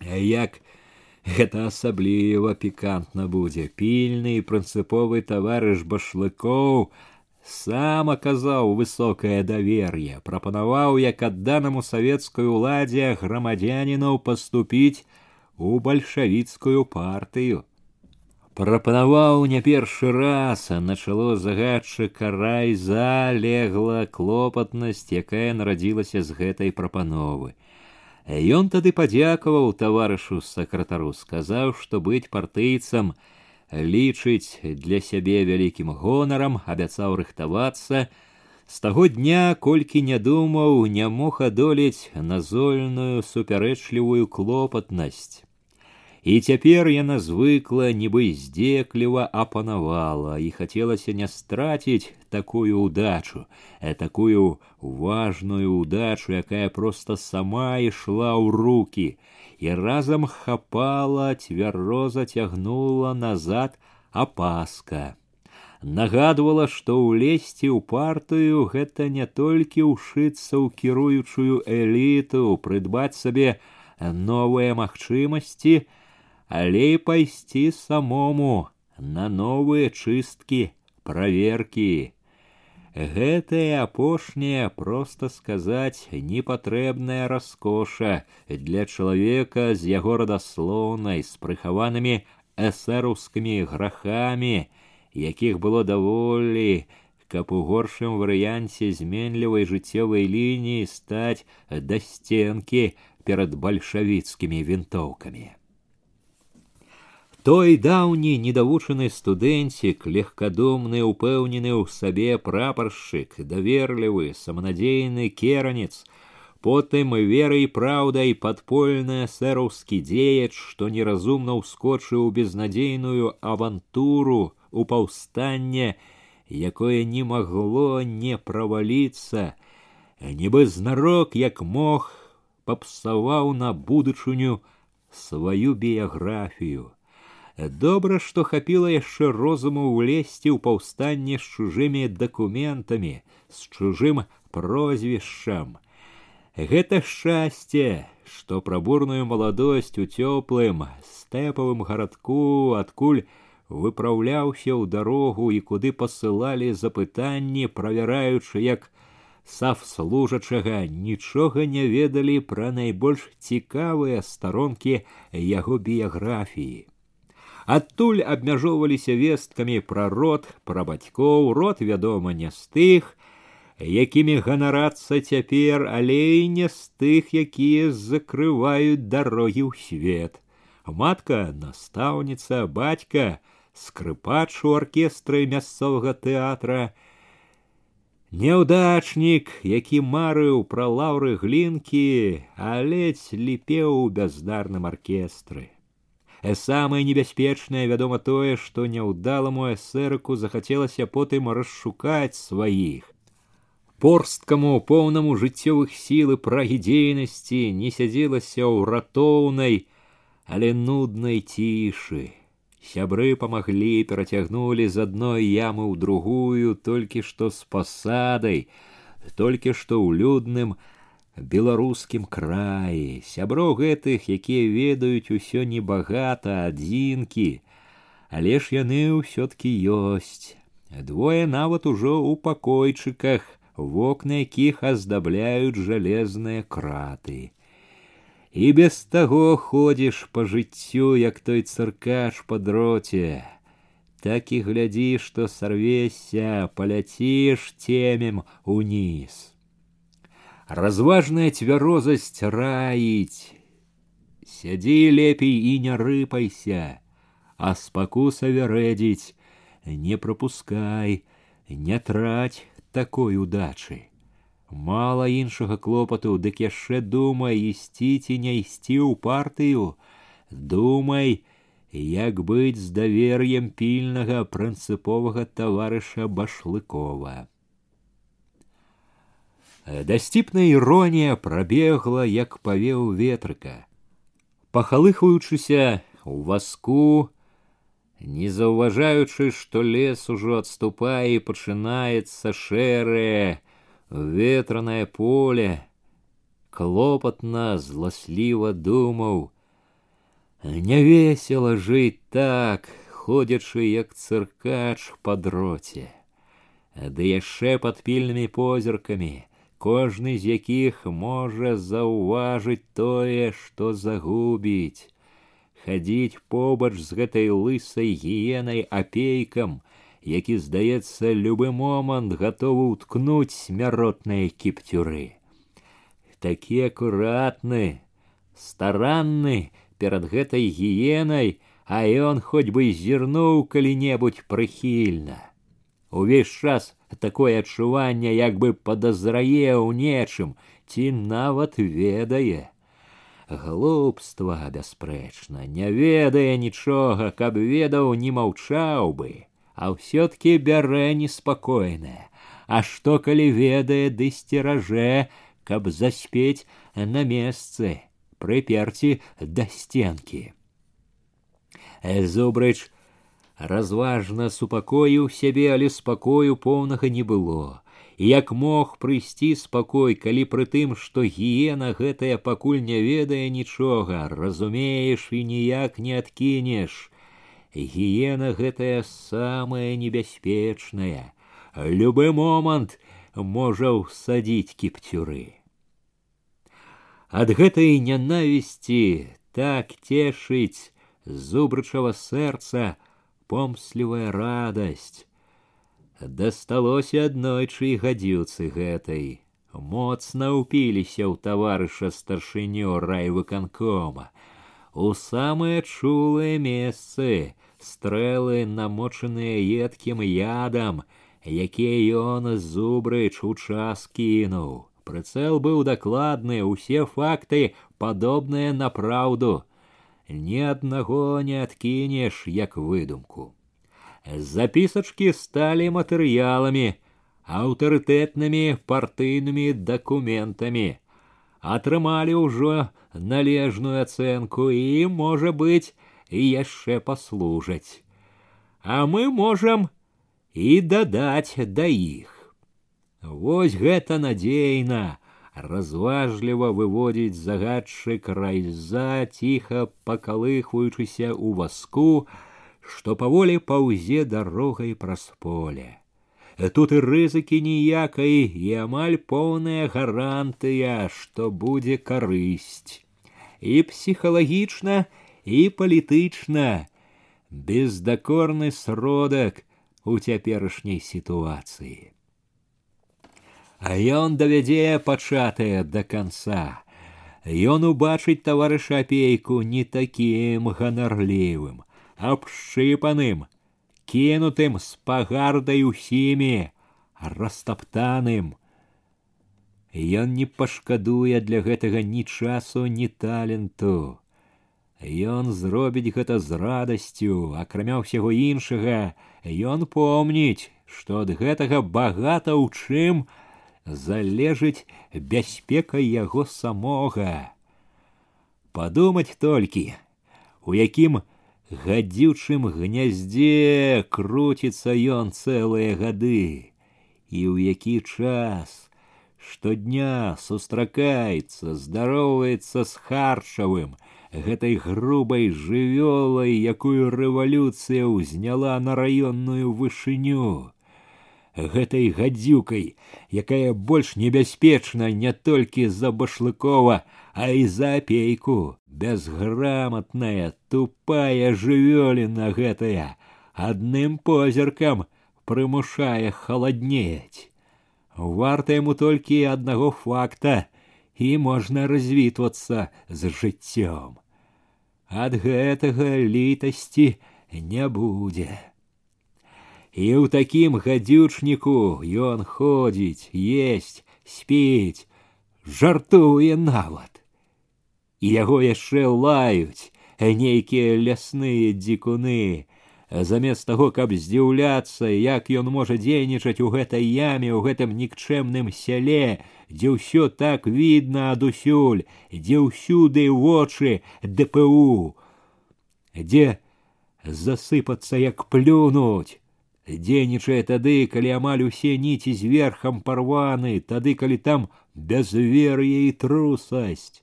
як гэта асабліва пікантна будзе пільны і прынцыповы таварыш башлыкоў сам аказаў высокае давер'е, прапанаваў як адданаму савецкай уладзе грамадзянінаў паступіць у бальшавіцкую партыю прапанаваў не першы раз а на чало загадчыка райза легла клопатнасць якая нарадзілася з гэтай прапановы ён тады падзякаваў таварышу сакратару сказаў што быць партыйцам лічыць для сябе вялікім гонарам абяцаў рыхтавацца З таго дня колькі не думаў, не мог адолець назольную супярэчлівую клопатнасць. І цяпер яна звыкла, нібы здзекліва апанавала і хацелася не страціць такую удачу, а такую важную удачу, якая просто сама ішла ў руки і разам хапала, цвяроза цягнула назад апаска. Нагадвала, што ўлезці ў партыю гэта не толькі ўшыцца ў кіруючую эліту, прыдбаць сабе новыя магчымасці, але і пайсці самому на новыя чысткі, праверкі. Гэтае апошняе проста сказаць непатрэбная раскоша для чалавека з яго радаслоўнай з прыхаванымі эсэраўскімі грахамі, якіх было даволі, каб у горшым варыянце зменлівай жыццёвай лініі стаць да сценкі перад бальшавіцкімі вінтоўкамі. Той даўні недавучаны студэнцік, легкадумны, упэўнены ў сабе прапаршчык, даверлівы, саманадзейны керанец, потым верай і праўдай падпольны сэроўскі дзеяч, што неразумна ўскочыў у безнадзейную авантуру у паўстанне, якое не магло не праваліцца, нібы знарок, як мог, папсаваў на будучыню сваю біяграфію. Добра, што хапіла яшчэ розуму ўлезці ў паўстанне з чужымі дакументамі, з чужым прозвішчам. Гэта шчасце, што пра бурную маладосць у цёплым стэпавым гарадку, адкуль выпраўляўся ў дарогу і куды пасылалі запытанні, правяраючы, як савслужачага нічога не ведалі пра найбольш цікавыя старонкі яго біяграфіі. Адтуль абмяжоўваліся весткамі пра род, пра бацькоў, род, вядома, не з тых, якімі ганарацца цяпер, але і не з тых, якія закрываюць дарогі ў свет. Матка, настаўніца, бацька, скрыпач у аркестры мясцовага тэатра, Няўдачнік, які марыў пра лаўры глінкі, а ледзь ліпеў у бяздарным аркестры. Э, самае небяспечнае вядома тое, што няўдаламу эсэрыку захацелася потым расшукаць сваіх. Порсткаму поўнаму жыццёвых сіл і прагі дзейнасці не сядзелася ў ратоўнай, але нуднай цішы. Сябры памаглі, перацягнулі з адной ямы ў другую, толькі што з пасадай, толькі што ў людным, беларускім краі сяброў гэтых якія ведаюць усё небагата адзінкі але ж яны ўсё-ткі ёсць двое нават ужо ў пакойчыках вокны якіх аздабляюць жалезныя краты і без таго ходзіш па жыццю як той цыркач па дроце так і глядзі што сарвешся паляціш цемем уніз разважная цвярозасць раіць сядзі лепей і не рыпайся а спакуса вярэдзіць не пропускай не траць такой удачы мала іншага клопату дык яшчэ думай ісці ці не ісці ў партыю думай як быць з давер'ем пільнага прынцыповага таварыша башлыкова Дасціпная іронія прабегла, як павеў ветрыка. Пахалыхаючыся у васку, не заўважаючы, што лес ужо адступае і пачынаецца шэрае ветранае поле, клопатна зласліва думаў: Не весела жыць так, ходзячы як цыркач па дроце, ды яшчэ пад пільнымі позіркамі, кожны з якіх можа заўважыць тое, што загубіць, хадзіць побач з гэтай лысай гіенай апейкам, які, здаецца, любы момант гатовы ўткнуць смяротныя кіптюры. Такі акуратны, старанны перад гэтай гіенай, а ён хоць бы зірнуў калі-небудзь прыхільна. Увесь час такое адчуванне як бы падазрае ў нечым ці нават ведае глупства бясспрэчна не ведае нічога каб ведаў не маўчаў бы а ўсё-ткі бярэ неспакойнае а што калі ведае ды сцеражэ каб заспець на месцы прыперці да сценкі зубрыч разважна супакоіў сябе але спакою поўнага не было як мог прыйсці спакой калі пры тым што гіена гэтая пакуль не ведае нічога разумееш і ніяк не адкінеш гіена гэтая самая небяспечная любы момант можа ўсадзіць кіпцюры ад гэтай нянавісці так цешыць зубрычава сэрца помслівая радасць. Дасталося аднойчы і гадзіўцы гэтай. Моцна ўпіліся ў таварыша старшыню райвыканкома. У самыя чулыя месцы стрэлы намочаныя едкім ядам, якія ён зубрыч у час кінуў. Прыцэл быў дакладны, усе факты падобныя на праўду ні аднаго не адкінеш як выдумку. Запісачкі сталі матэрыяламі, аўтарытэтнымі партыйнымі дакументамі, атрымалі ўжо належную ацэнку і, можа быць, і яшчэ паслужаць. А мы можам і дадаць да іх. Вось гэта надзейна, разважліва выводзіць загадчык райза ціха пакалыхваючыся ў васку, што паволі паўзе дарогай праз поле. Тут і рызыкі ніякай і амаль поўная гарантыя, што будзе карысць. І псіхалагічна і палітычна, бездакорны сродак у цяперашняй сітуацыі а ён давядзе пачатае да канца. Ён убачыць таварыша апейку не такім ганарлівым, абшчыпаным, кінутым з пагардай усімі, растаптаным. Ён не пашкадуе для гэтага ні часу, ні таленту. Ён зробіць гэта з радасцю, акрамя ўсяго іншага, ён помніць, што ад гэтага багата ў чым, залежыць бяспека яго самога. Падумаць толькі, у якім гадзючым гняздзе круціцца ён цэлыя гады, і ў які час штодня сустракаецца, здароўваецца з харчавым, гэтай грубай жывёлай, якую рэвалюцыя ўзняла на раённую вышыню гэтай гадзюкай, якая больш небяспечна не толькі за башлыкова, а і за апейку, бязграмотная, тупая жывёліна гэтая, адным позіркам прымушае халаднець. Варта яму толькі аднаго факта, і можна развітвацца з жыццём. Ад гэтага літасці не будзе. І ў такім гадзючніку ён ходзіць, есть, спіць, жартуе нават. І яго яшчэ лаюць нейкія лясныя дзікуны, замест таго, каб здзіўляцца, як ён можа дзейнічаць у гэтай яме, у гэтым нікчэмным сяле, дзе ўсё так відна адусюль, дзе ўсюды вочы ДПУ, дзе засыпацца як плюнуць, дзейнічае тады калі амаль усе ніці зверхам парваны тады калі там бязвер'е і трусасць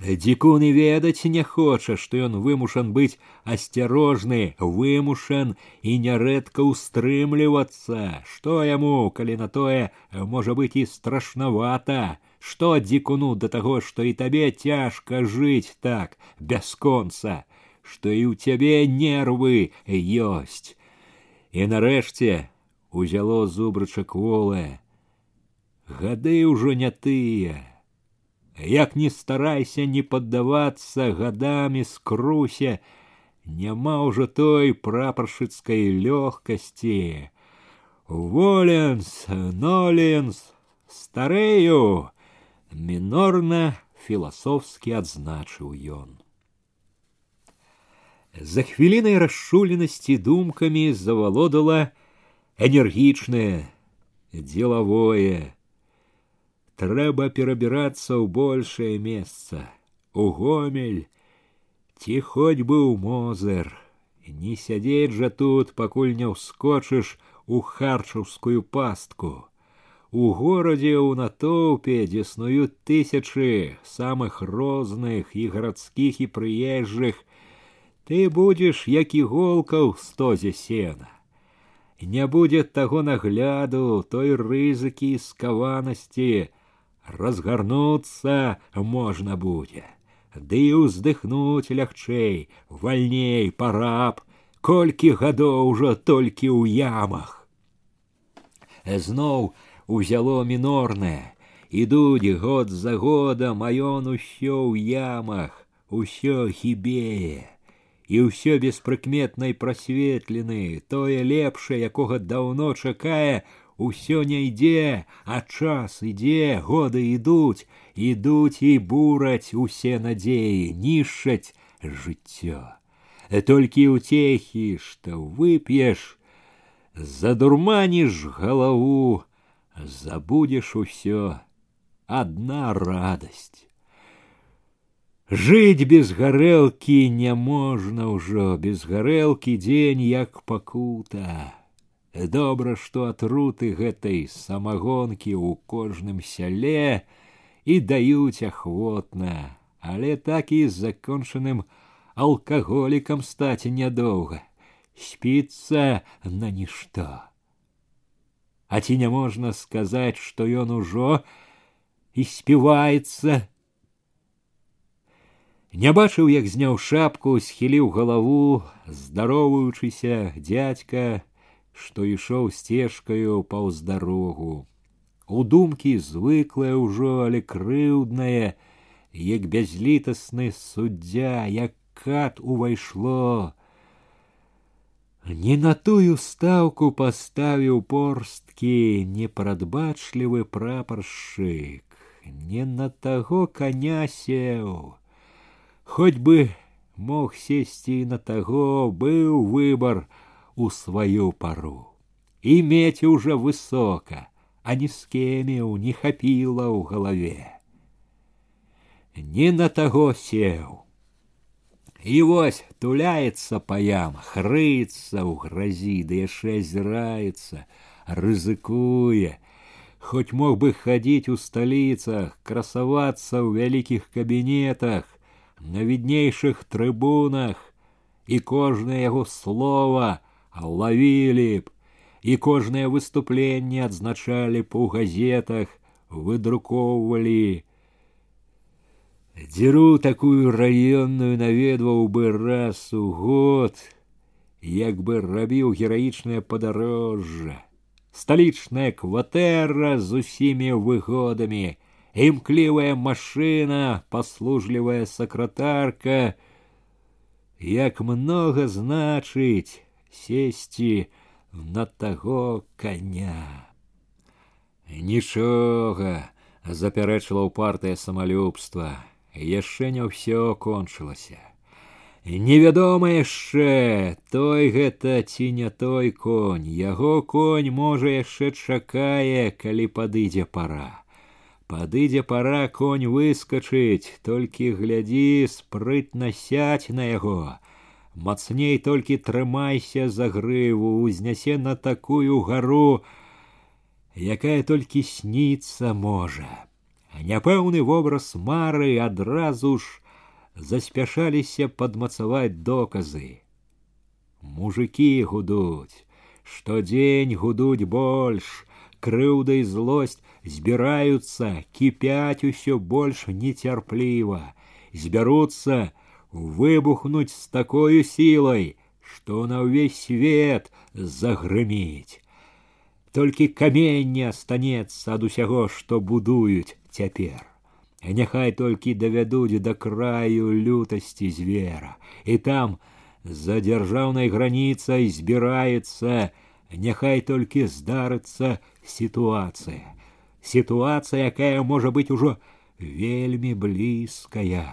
дзікун і ведаць не хоча што ён вымушан быць асцярожны вымушан і нярэдка ўстрымлівацца што яму калі на тое можа быць і страшнавата што дзікуну да таго што і табе цяжка жыць так бясконца што і ў цябе нервы ёсць І нарэшце узяло зубрача кволае. Гады ўжо не тыя. Як не старайся не паддавацца гадамі скрусе, няма ўжо той прапаршыцкай лёгкасці. воленс, ноленс, старею, мінорна філасофскі адзначыў ён. За хвілінай расшуленасці думкамі завалодала энергічнае, деловое. Трэба перабірацца ў большее месца, у гомель, ці хоць бы ў мозер. Не сядзець жа тут, пакуль не ўскочыш у харчаўскую пастку. У горадзе ў натоўпе, дзе снуюць тысячы самых розных і гарадскіх і прыезжых, ты будзеш як іголка ў стозе сена. Не будзе таго нагляду, той рызыкі і скаванасці, разгарнуцца можна будзе. Ды і ўздыхнуць лягчэй, вальней, параб, колькі гадоў ужо толькі ў ямах. Зноў узяло мінорнае. Ідуць год за годам, а ён усё ў ямах, усё хібее. І ўсё без прыкметнай прасветлены, тое лепшае, якога даўно чакае, усё не ідзе, а час ідзе, годы ідуць, ідуць і бураць усе надзеі, нішчаць жыццё. Толькі ўцехі, што вып'еш, задурманіш галаву, забудешь усё одна радость жить без гарэлкі няможна ўжо без гарэлкі дзень як пакута добра што атруты гэтай самагонкі ў кожным сяле і даюць ахвотна але так і з закончаным алкаголікам стаць нядоўга спіцца на нішто а ці не можна сказаць, што ён ужо і співаецца. Не бачыў, як зняў шапку, схіліў галаву, здаровуючыся дзядзька, што ішоў сцежкаю паўз дарогу. У думкі звыклае ўжо, але крыўднае, як бязлітасны суддзя, як кат увайшло, не на тую стаўку паставіў порсткі непрадбачлівы прапаршчык, не на таго коня сеў. Хоць бы мог сесці на таго быў выбар у сваю пару. І мець уже высока, а ні з кемеў не хапіла ў галаве. Не на таго сеў і вось туляецца па ямах рыцца ў гразі ды яшчэ азіраецца рызыкуе хоць мог бы хадзіць у сталіцах красавацца ў вялікіх кабінетах на віднейшых трыбунах і кожнае яго слова лавілі б і кожнае выступленне адзначалі б у газетах выдрукоўвалі Дзіру такую раённую наведваў бы раз у год, як бы рабіў гераічнае падарожжа. Сталічная кватэра з усімі выгодамі, імклівая машына, паслужлівая сакратарка, як многа значыць сесці на таго коня. Нічога, запярэчыла ў партыя самалюбства яшчэ не ўсё кончылася. Невядома яшчэ той гэта ці не той конь, яго конь можа яшчэ чакае, калі падыдзе пара. Падыдзе пара конь выскачыць, толькі глядзі спрытна сядь на яго. Мацней толькі трымайся за грыву, узнясе на такую гару, якая толькі сніцца можа няпэўны вобраз мары адразу ж заспяшаліся падмацаваць доказы. Мужыкі гудуць, штодзень гудуць больш, крыўда і злосць збіраюцца, кіпяць усё больш нецярпліва, збяруцца выбухнуць з такой сілай, што на ўвесь свет загрыміць. Толькі каменне астанецца ад усяго, што будуюць цяпер. Няхай толькі давядуць да краю лютасці звера, і там за дзяржаўнай граніцай збіраецца няхай толькі здарыцца сітуацыя. Сітуацыя, якая можа быць ужо вельмі блізкая,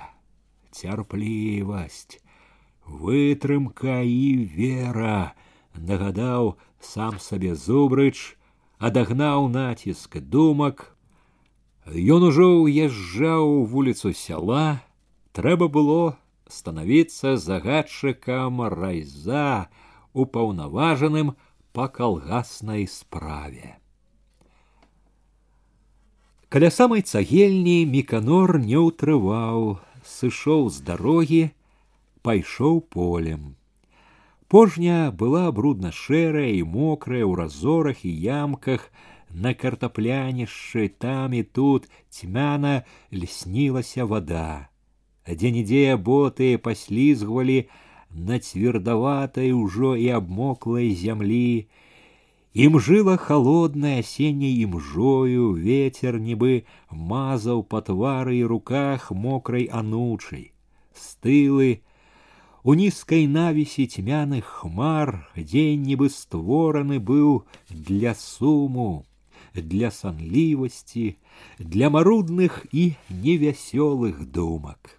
цярплівасць, вытрымка і вера, нагадаў сам сабе зубрыч, адагнаў націск думак. Ён ужо ўязджаў вуліцу сяла, трэба было станавіцца загадчыкам райза упаўнаважаным па калгаснай справе. Каля самай цагельні міканор не ўтрываў, сышоў з дарогі, пайшоў полем. Пожня была брудна шэрая і мокрая ў разорах і ямках, на картаплянішчы там і тут цьмяна льснілася вода. Дзе-нідзе боты паслізгвалі на цвердаватай ужо і абмоклай зямлі, Ім жыла холодная осенней імжою, ветер нібы мазаў па твары і руках мокрай анучай. Стылы, у нізкай навісі цьмяных хмар дзень нібы створаны быў для суму, для санлівасці, для марудных і невясёлых думак.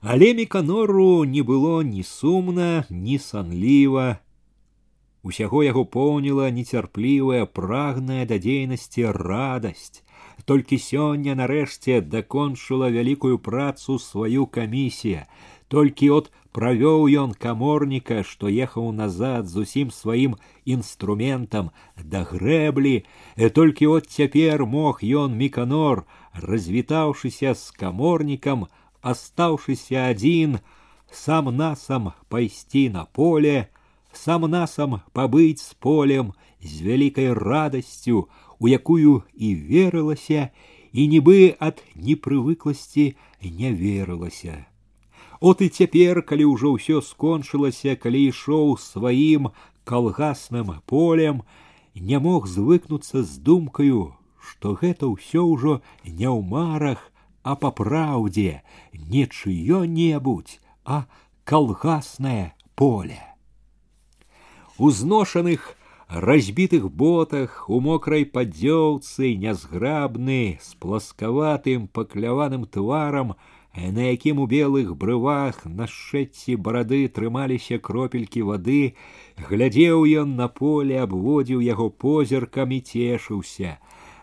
Але міканору не было ні сумна, ні санліва, Усяго яго поўніла нецярплівая прагная да дзейнасці радасць. Толькі сёння нарэшце дакончыла вялікую працу сваю камісія. Толькі от правёў ён каморніка, што ехаў назад з усім сваім інструментам да грэблі, э, толькі от цяпер мог ён міканор, развітаўшыся з каморнікам, астаўшыся адзін, сам насам пайсці на поле, сам насам пабыць з полем з вялікай радасцю, у якую і верылася, і нібы ад непрывыкласці не верылася. От і цяпер, калі ўжо ўсё скончылася, калі ішоў сваім калгасным полем, не мог звыкнуцца з думкаю, што гэта ўсё ўжо не ў марах, а па праўдзе, не чыё-небудзь, а калгаснае поле узношаных разбітых ботах у мокрай падзёўцы нязграбны з пласкаватым пакляваным тварам на якім у белых брывах на шчэцці барады трымаліся кропелькі вады глядзеў ён на поле абводзіў яго позіркам і цешыўся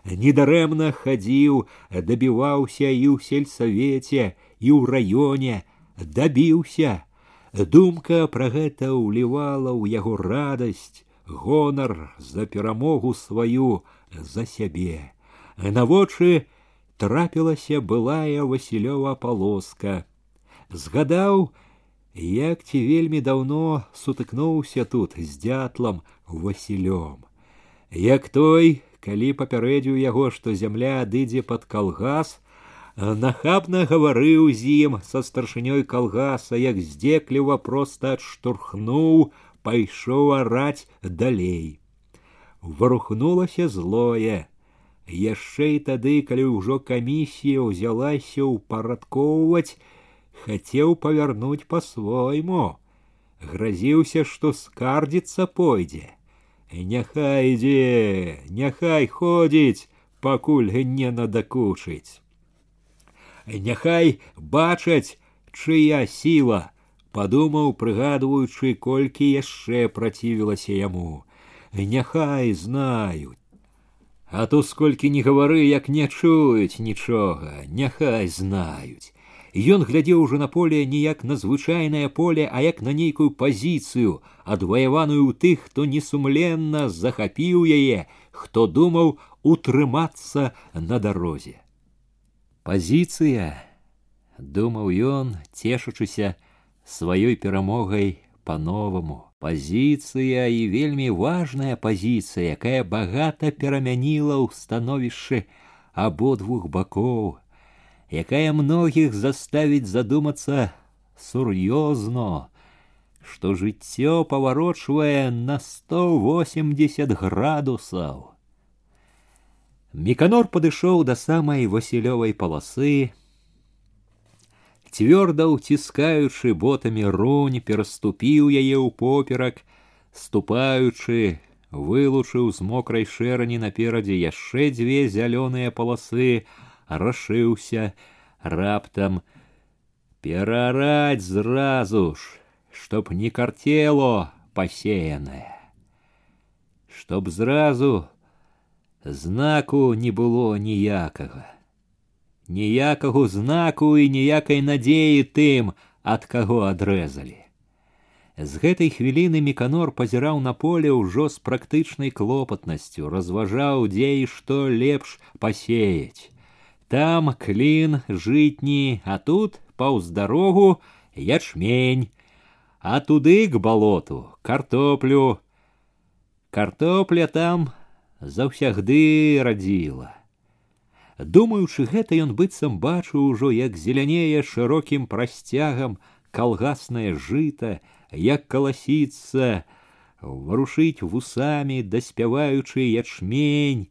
недарэмна хадзіў дабіваўся і ў сельсавеце і ў раёне дабіўся Думка пра гэта ўлівала ў яго радасць, гонар за перамогу сваю за сябе. На вочы трапілася былая Васілёва палоска. Згадаў, як ці вельмі даўно сутыкнуўся тут з дятлам Васілём. Як той, калі папярэдзіў яго, што зямля адыдзе пад калгас, нахабна гаварыў з ім са старшынёй калгаса, як здзекліва проста адштурхнуў, пайшоў араць далей. Варухнулася злое. Яшчэ і тады, калі ўжо камісія ўзялася ўпарадкоўваць, хацеў павярнуць па-свойму. Гразіўся, што скардзіцца пойдзе. Няхай ідзе, няхай ходзіць, пакуль не надакучыць няхай бачаць, чыя сіла, падумаў, прыгадваючы, колькі яшчэ працівілася яму. Няхай знаюць. А то сколькі не гавары, як не чуюць нічога, няхай знаюць. Ён глядзеў ужо на поле не як на звычайнае поле, а як на нейкую пазіцыю, адваяваную ў тых, хто несумленна захапіў яе, хто думаў утрымацца на дарозе. Пазіцыя, думаў ён, цешучыся сваёй перамогай по-новаму. Пазіцыя і вельмі важная пазіцыя, якая багата перамяніла ў становішчы абодвух бакоў, якая многіх заставіць задумацца сур'ёзно, што жыццё паварочвае на 180 градусаў. Міканор падышоў да самай васілёвай паласы, цвёрда ўціскаючы ботамі рунь пераступіў яе ў поперак, ступаючы, вылучыў з мокрай шэрані наперадзе яшчэ дзве зялёныя паласы, расшыўся раптам перараць зразу ж, чтоб не картело пасеянае, чтоб зразу знаку не было ніякага. Ніякаго знаку і ніякай надзеі тым, ад каго адрэзалі. З гэтай хвіліны міканор пазіраў на поле ўжо з практычнай клопатнасцю, разважаў, дзе і што лепш пасеяць. Там клін жытні, а тут паўз дарогу ячмень, а туды к балоту картоплю. Картопля там заўсягды радзіла. Думаючы гэта ён быццам бачыў ужо, як зелянее шырокім прасцягам калгаснае жыта, як каласіцца, варушыць вусамі, даспяваючы ячмень,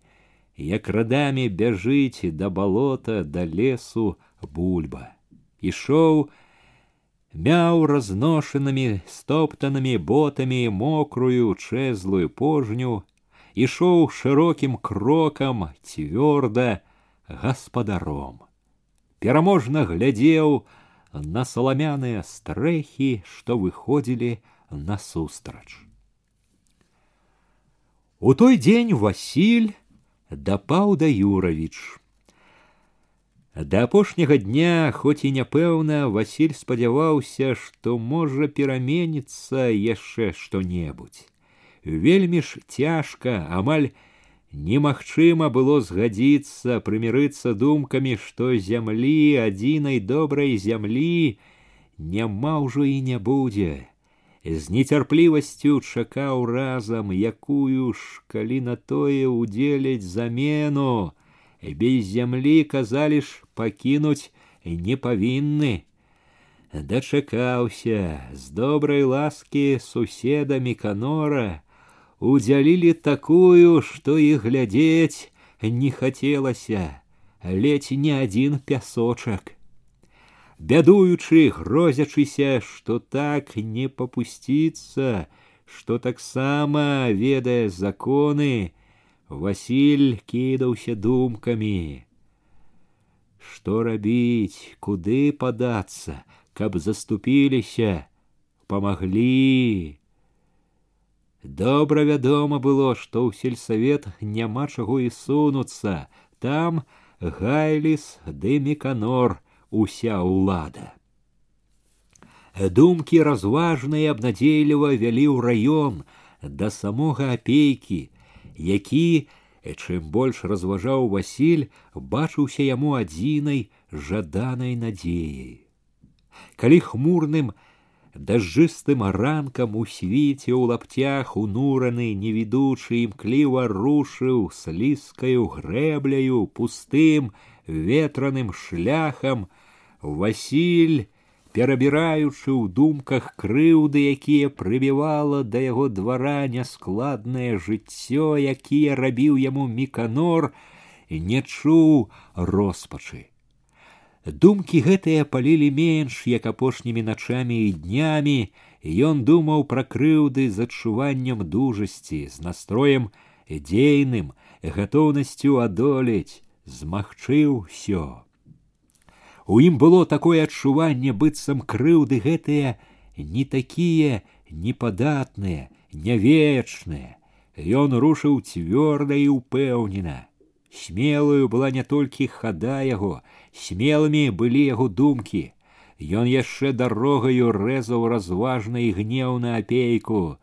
як радамі бяжыць да балота да лесу бульба. Ішоў, мяў разношанымі стоптанымі ботамі мокрую чэзлую пожню, ішоў шырокім крокам цвёрда гаспадаром. Пераможна глядзеў, на саламяныя стрэхі, што выходзілі насустрач. У той дзень Васіль дапаў да Юравіч. Да апошняга дня, хоць і няпэўна, Васіль спадзяваўся, што можа пераменіцца яшчэ што-небудзь. Вельмі ж цяжка, амаль Немагчыма было згадзіцца, прымірыцца думкамі, што зямлі адзінай добрай зямлі няма ўжо і не будзе. З нецярплівасцю чакаў разам, якую ж, калі на тое удзеляць замену, без зямлі казалі ж пакінуць не павінны. Дачакаўся з добрай ласкі суседа Міканора, удзялілі такую, што і глядзець не хацелася, ледзь не адзін пясочак. Бядуючы, грозячыся, што так не папусціцца, што таксама ведае законы, Васіль кідаўся думкамі. Што рабіць, куды падацца, каб заступіліся, памаглі, Добра вядома было, што ў сельсавет няма чаго і сунуцца, там гайліс ды меканор уся ўлада. Думкі разважныя абнадзейліва вялі ў раён да самога апейкі, які, чым больш разважаў Васіль, бачыўся яму адзінай жаданай надзеяй. Калі хмурным, дажджыстым ранкам у свіце ў лаптях унураны невідучы імкліва рушыў слізкаю грэбляю пустым ветраным шляхам Васіль, перабіраючы ў думках крыўды, якія прыбівала да яго двара няскладнае жыццё, якія рабіў яму міканор, не чуў роспачы. Думкі гэтыя палілі менш, як апошнімі начамі і днямі, ён думаў пра крыўды з адчуваннем дужасці, з настроем дзейным, гатоўнасцю адолець, змагчы ўсё. У ім было такое адчуванне быццам крыўды гэтыя не такія непадатныя, нявечныя. Ён рушыў цвёрда і ўпэўнена. Смелую была не толькі хада яго, смелымі былі яго думкі. Ён яшчэ дарогаю рэзаў разважна і гнеў на апейку.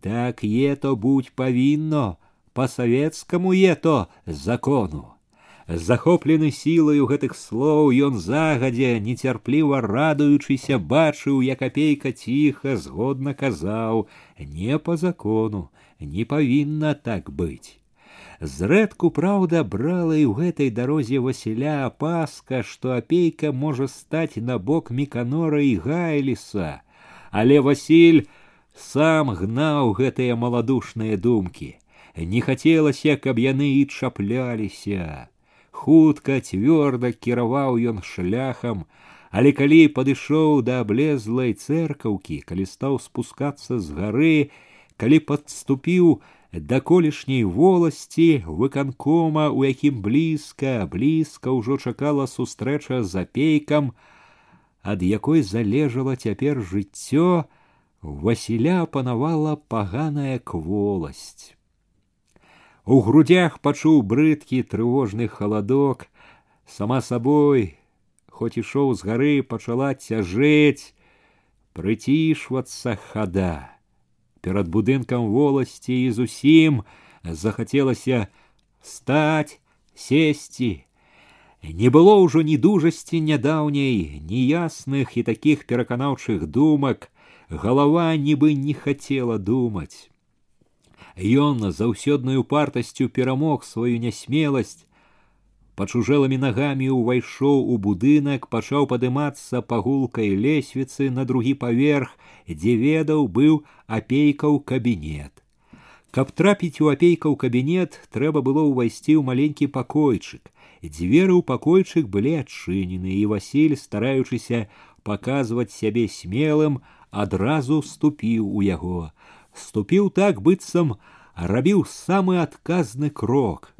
Так ето будь павінно, па-савецкаму ето закону. Захоплены сілаю гэтых слоў ён загадзя, нецярпліва радуючыся, бачыў, як апейка ціха згодна казаў: не по закону, не павінна так быць. Зрэдку праўда брала і ў гэтай дарозе Васіля апаска, што апейка можа стаць на бок міканора і гайліса, але Васіль сам гнаў гэтыя маладушныя думкі. Не хацелася, каб яны і чапляліся. Хутка цвёрда кіраваў ён шляхам, але калі падышоў да аблезлай цэркаўкі, калі стаў спускацца з гары, калі падступіў да колішняй воласці выканкома, у якім блізка, блізка ўжо чакала сустрэча з апейкам, ад якой залежала цяпер жыццё, Васіля панавала паганая кволасць. У грудях пачуў брыдкі трывожны халадок, сама сабой, хоць ішоў з гары, пачала цяжэць, прыцішвацца хада. Перад будынкам воласці і зусім захацелася стаць, сесці, не было ўжо ні дужасці нядаўняй, ні ясных і такіх пераканаўчых думак, галава нібы не хацела думаць. Ён заўсёднаю партасцю перамог сваю нясмеласць, пачужэлымі нагамі ўвайшоў у будынак, пачаў падымацца па гулкай лесвіцы на другі паверх, дзе ведаў быў апейкаў кабінет. Каб трапіць у апейкаў кабінет, трэба было ўвайсці ў маленькі пакойчык. Дзверы ў пакойчык былі адчынены, і Васіль, стараючыся паказваць сябе смелым, адразу ступіў у яго. Ступіў так быццам, рабіў самы адказны крок.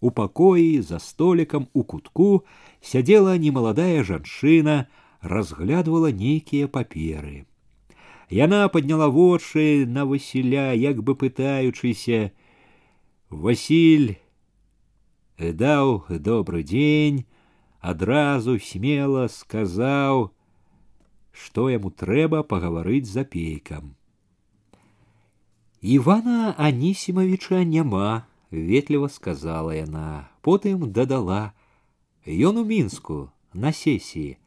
У пакоі за столікам у кутку сядзела немаладая жанчына, разглядывала нейкія паперы. Яна подняла вочы на Васіля, як бы пытаючыся: Васіль даў добры дзень, адразу смела сказаў, што яму трэба пагаварыць з апейкам. Івана Анісімавіча няма, ветліва сказала яна, потым дадала: Ён у мінску на сесіі.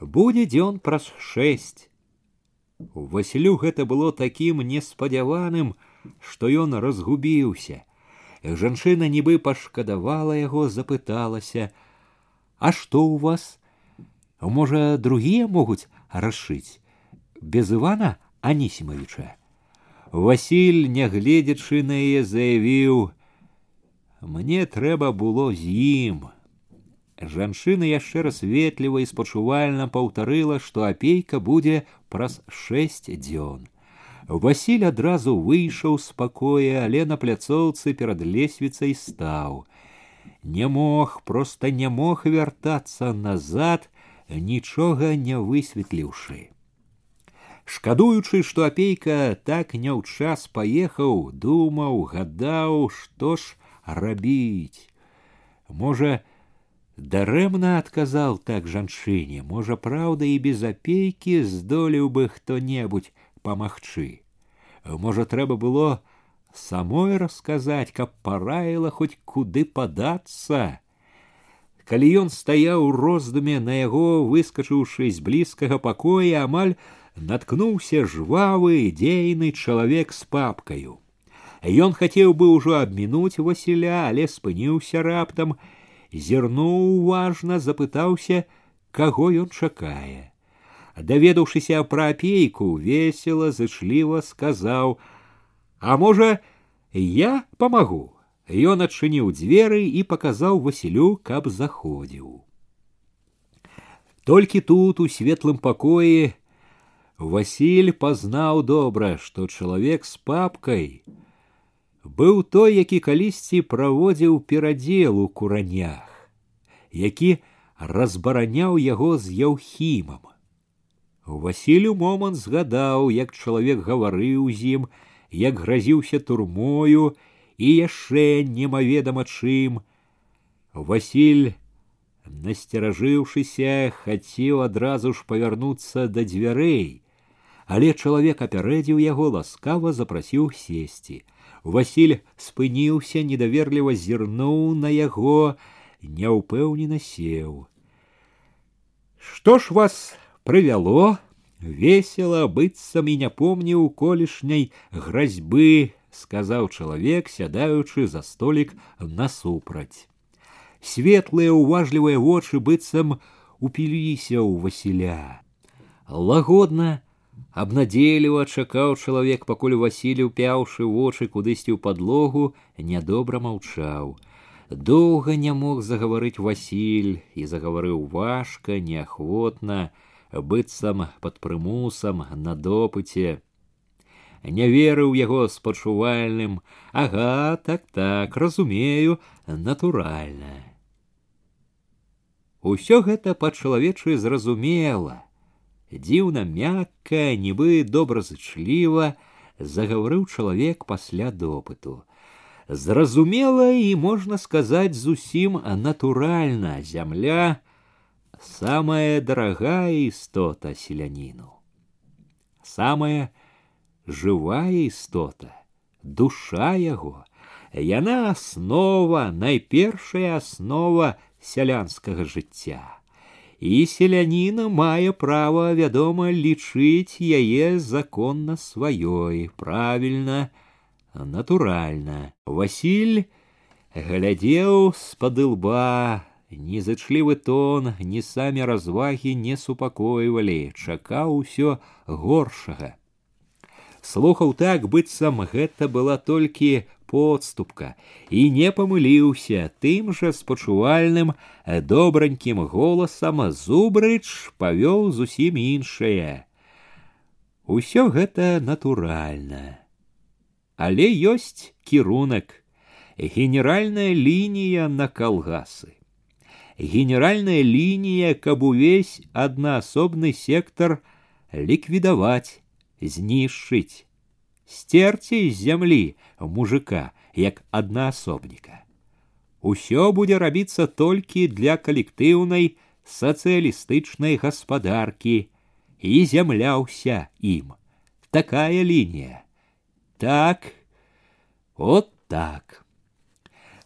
Будзе дзён праз шэсць. У Васілю гэта было такім неспадзяваным, што ён разгубіўся. Жанчына нібы пашкадавала яго, запыталася: « А што ў вас? Можа, другія могуць расшыць без Івана Анісімавіча. Васіль, нягледзячы на яе заявіў: « Мне трэба было з ім. Жанчына яшчэ раз ветліва і спачувальна паўтарыла, што апейка будзе праз шэсць дзён. Васіль адразу выйшаў з пакоя, але на пляцоўцы перад лесвіцай стаў. Не мог, просто не мог вяртацца назад, нічога не высветліўшы. Шкадуючы, што апейка так не ў час паехаў, думаў, гадаў, што ж рабіць. Можа, дарэмна адказаў так жанчыне, можа, праўда, і без апейкі здолеў бы хто-небудзь памагчы. Можа, трэба было самой расказаць, каб параіла хоць куды падацца. Калі ён стаяў у роздуме на яго, выскачыўшы з блізкага пакоя, амаль наткнуўся жвавы дзейны чалавек з папкаю. Ён хацеў бы ўжо абмінуць Васіля, але спыніўся раптам, зірнуў уважна, запытаўся, каго ён чакае даведаўшыся пра апейку весела зычліва сказаў: « А можа, я памагу. Ён адчыніў дзверы і паказаў Васілю, каб заходзіў. Толькі тут у светлым пакоі Васіль пазнаў добра, што чалавек з папкай Быў той, які калісьці праводзіў перадзел у куранях, які разбараняў яго з яўхімам. Васілю момант згадаў, як чалавек гаварыў з ім, як гразіўся турмою і яшчэ немаведама чым. Васіль, насцеражыўшыся, хацеў адразу ж павярнуцца да дзвярэй, але чалавек апярэдзіў яго ласкава запрасіў сесці. Васіль спыніўся, недаверліва зірнуў на яго, няўпэўнена сеў. Што ж вас Прывяло, весело, быццам і не помніў колішняй гразьбы, сказаў чалавек, сядаючы за столік насупраць. Светлыя уважлівыя вочы быццам упіліся ў Васіля. Лагодна, абнадзейліва чакаў чалавек, пакуль Васіль, упяўшы вочы кудысьці ў падлогу, нядобра маўчаў. Доўга не мог загаварыць Васіль і загаварыў важка, неахвотна, быццам под прымусам на допыце. не верыў яго спачувальным ага так так разумею натуральна Усё гэта па-чалавечы зразумела дзіўна мякка нібы добразычліва загаварыў чалавек пасля допыту зразумела і можна сказаць зусім натуральна зямля самая дарагая істота селяніну самая жывая істота душа яго яна аснова найпершая аснова сялянскага жыцця і селяніна мае права вядома лічыць яе законна сваёй правільна натуральна Васіль глядзеў з-пад лба незачлівы тон ні самі развагі не супакойвалі чакаў усё горшага слухаў так быццам гэта была толькі подступка і не памыліўся тым жа спачувальным добранькім голасам зубрыч павёў зусім іншае усё гэта натуральна але ёсць кірунак генеральная лінія на калгасы генеральная лінія каб увесь аднаасобны сектор ліквідаваць знішчыць стерці з зямлі мужика як аднаасобніка усё будзе рабіцца толькі для калектыўнай сацыялістычнай гаспадаркі і зямля ўся ім такая лінія так от так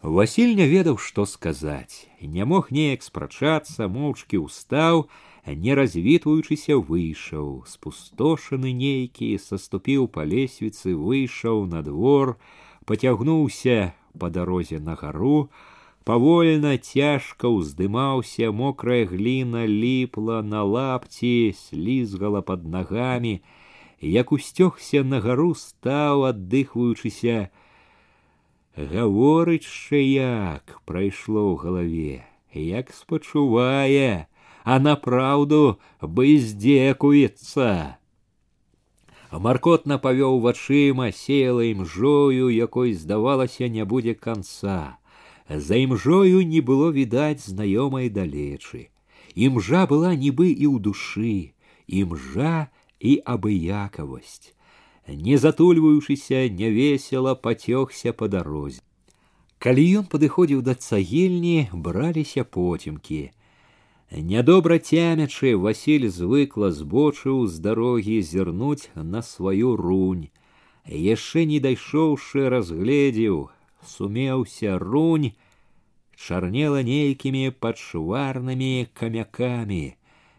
Васіль не ведаў, што сказаць, не мог неяк спрачацца, моўчкі ўстаў, не развітваючыся выйшаў, спустошаны нейкі, саступіў па лесвіцы, выйшаў на двор, пацягнуўся па дарозе на гару, павольна цяжка ўздымаўся, мокрая гліна ліпла на лапці, слізгала под нагамі, як усцёгся на гару стаў, аддыхваючыся, гаворычшча як прайшло ў галаве як спачувае а направду быздзекуецца маркотна павёў вачыма села імжою якой здавалася не будзе канца за імжою не было відаць знаёмай далечы імжа была нібы і ў душы імжа і абыякавасць не затульваючыся невесела пацёгся па дарозе калі ён падыходзіў да цагельні браліся поцемкі нядобра цямячы васіль звыкла збочыў з дарогі зірнуць на сваю рунь яшчэ не дайшоўшы разгледзеў сумеўся рунь чарнела нейкімі падшварнымі камякамі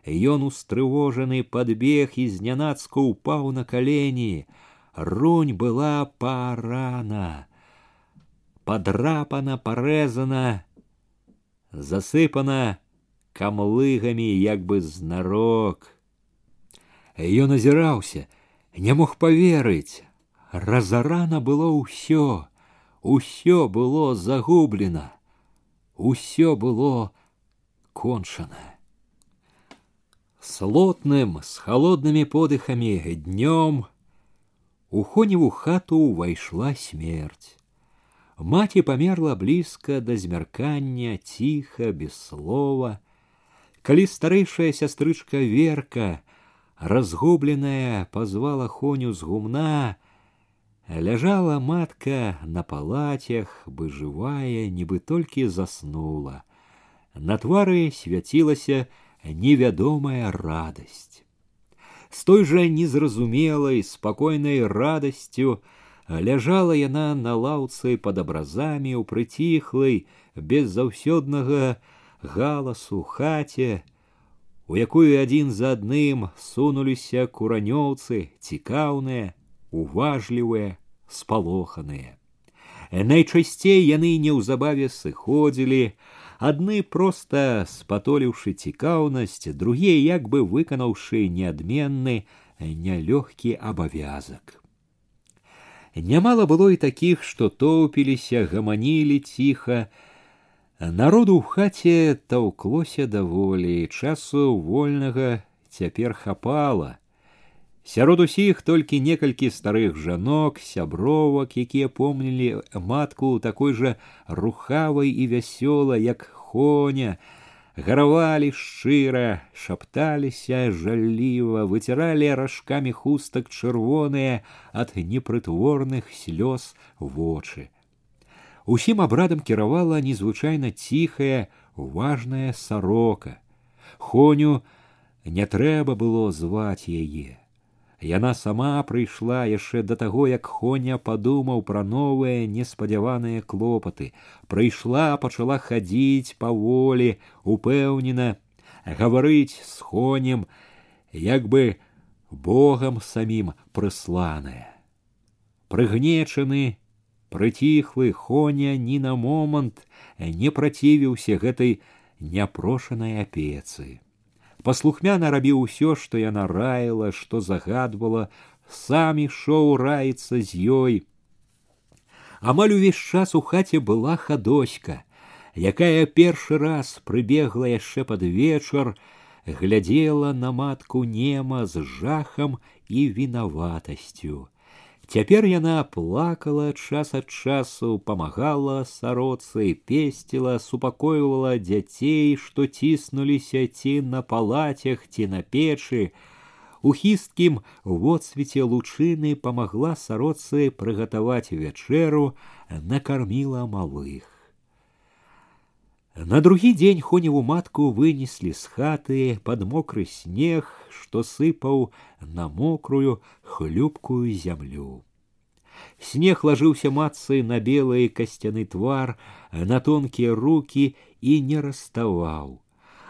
Ён устрывожаны подбег і знянацка упаў на калені. Рунь была парана, подрапана, порезана, засыпана камлыгамі як бы знарок. Ён азіраўся, не мог поверыць. Разарана было ўсё, усё было загублена, усё было кончана слотным с холодными подыхами днем у хоневу хату увайшла смерть маці померла блізка да змяркання ціха без слова калі старэйшая сястрычка верка разгубленная позвала хоню з гумна ляжала матка на палацях бы жывая нібы толькі заснула на твары свяцілася невядомая радасць. З той жа незразумелай спакойнай радасцю ляжала яна на лаўцы пад абразамі ў прыціхлай без заўсёднага галасу хаце, у якую адзін за адным сунуліся куранёўцы цікаўныя, уважлівыя, спалоханыя. Найчасцей яны неўзабаве сыходзілі, адны проста спатоліўшы цікаўнасць другія як бы выканаўшы неадменны нялёгкі абавязак нямала было і такіх што тоўпіліся гаманілі ціха народу ў хаце таўклося даволі часу вольнага цяпер хапала Сярод усіх толькі некалькі старых жанок, сябровак, якія помнілі матку такой жа рухавай і вясёла, як хоня, гаравалі шчыра, шапталіся жаліва, выціралі ражкамі хустак чырвоныя ад непрытворных слёз вочы. Усім абрадам кіравала незвычайна ціхая, важная сорока. Хоню не трэба было зваць яе. Яна сама прыйшла яшчэ да таго, як Хоня падумаў пра новыя неспадзяваныя клопаты. Прыйшла, пачала хадзіць паволі, упэўнена, гаварыць з хонем, як бы Богам самім прысланая. Прыгнечаны, прыціхлы Хоня ні на момант не працівіўся гэтай няпрошанай апецы паслухмяна рабіў усё што яна раіла што загадвала сам ішоў раіцца з ёй. Амаль увесь час у хаце была хадоська якая першы раз прыбегла яшчэ пад вечар глядзела на матку нема з жахам і вінаватасцю Цяпер яна плакала час ад часу, памагала сароцы, песціла, супакойвала дзяцей, што ціснуліся ці на палацях, ці на печы. У хісткім водсвеце лучыны памагла сароцы прыгатаваць вячэру, накарміла малых. На другі дзень хоневу матку вынеслі з хаты пад мокры снег, што сыпаў на мокрую хлюпкую зямлю. Снег ложился матцы на белый касцяны твар, на тонкія руки і не раставаў.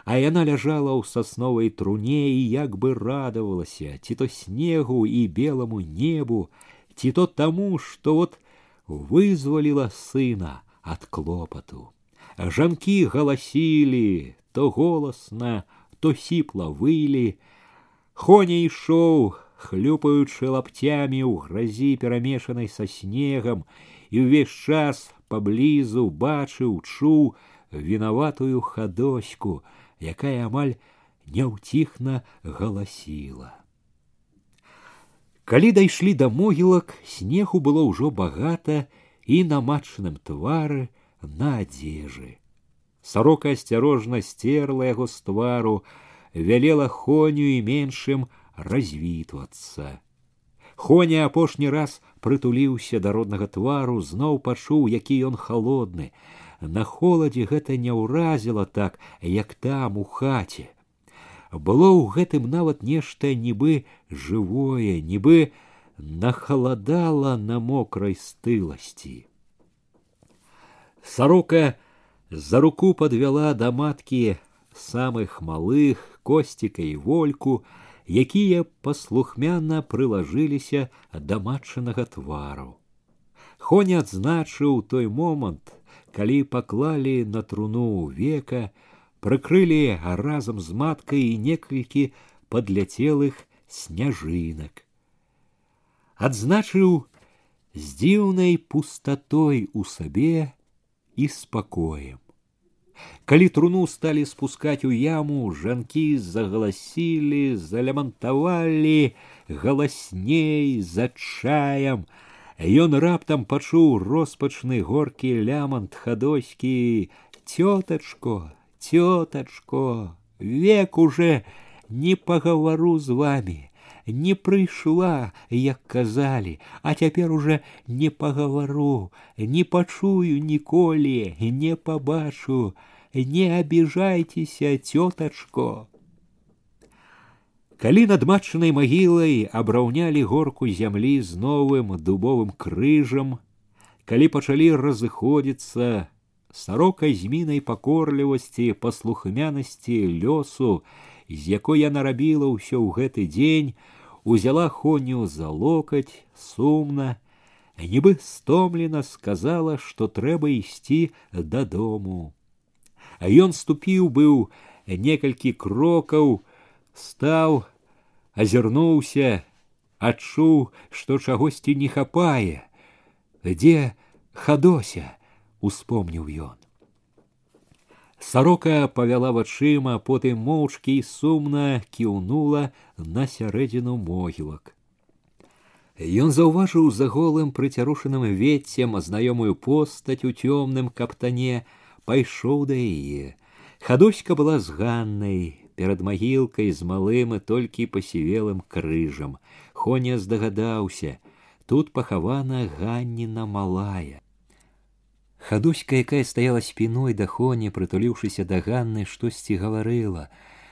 А яна ляжала ў сасновай труне і як бы радавалася, ці то снегу і белому небу, ці то таму, што вот вызваліла сына ад клопату. Жанкі галасілі, то голасна, то сіпла вылі. Хоня ішоў, хлюпаючы лаптямі ў гразі перамешанай са снегам, і ўвесь час паблізу бачыў, чуў вінаватую хадоську, якая амаль няўціхна галасіла. Калі дайшлі да могілак, снегу было ўжо багата і на матчаным твары, на адзежы. Сорока асцярожна стерла яго з твару, вялела хоню і меншым развітвацца. Хоня апошні раз прытуліўся да роднага твару, зноў пачуў, які ён халодны. На холадзе гэта не ўразіла так, як там у хаце. Было ў гэтым нават нешта нібы жывое, нібы нахаладала на мокрай стыласці. Сорока за руку подвяла да маткі самых малых костика і вольку, якія паслухмяна прылажыліся да матчанага твару. Хоня адзначыў той момант, калі паклалі на труну века, прыкрылі разам з маткай і некалькі падляцелых сняжынак. Адзначыў з дзіўнай пустатой у сабе, и спокоем. Калі труну стали спускать у яму, жанкі загаласілі, залямантавалі галасней за чаем. Ён раптам пачуў роспачны горкі лямант хадоські: Тётачко, тётачко, век уже не пагавару з вами не прыйшла, як казалі, а цяпер уже не пагавару, не пачую ніколі, не пабачу, не абіжайцеся, цётачко. Калі над матчанай магілай абраўнялі горку зямлі з новым дубовым крыжам, калі пачалі разыходзіцца, сарока змінай пакорлівасці, паслухмянасці лёсу, з якой яна рабіла ўсё ў гэты дзень, узяла Хоню за локоть, сумна, нібы стомлена сказала, што трэба ісці дадому. А ён ступіў быў некалькі крокаў, стаў, азірнуўся, адчуў, што чагосьці не хапае. Дзе хадося, успомніў ён. Сарока павяла вачыма, потым моўчкі і сумна кіўнула на сярэдзіну могілак. Ён заўважыў за голым прыцярушаным веццем знаёмую постаць у цёмным каптане, пайшоў да яе. Хадоська была з ганнай, перад магілкай з малым і толькі пасівелым крыжам. Хоня здагадаўся, тут пахавана ганніна малая. Хадуська, якая стаяла спіной да хоні, прытуліўшыся да ганны, штосьці гаварыла: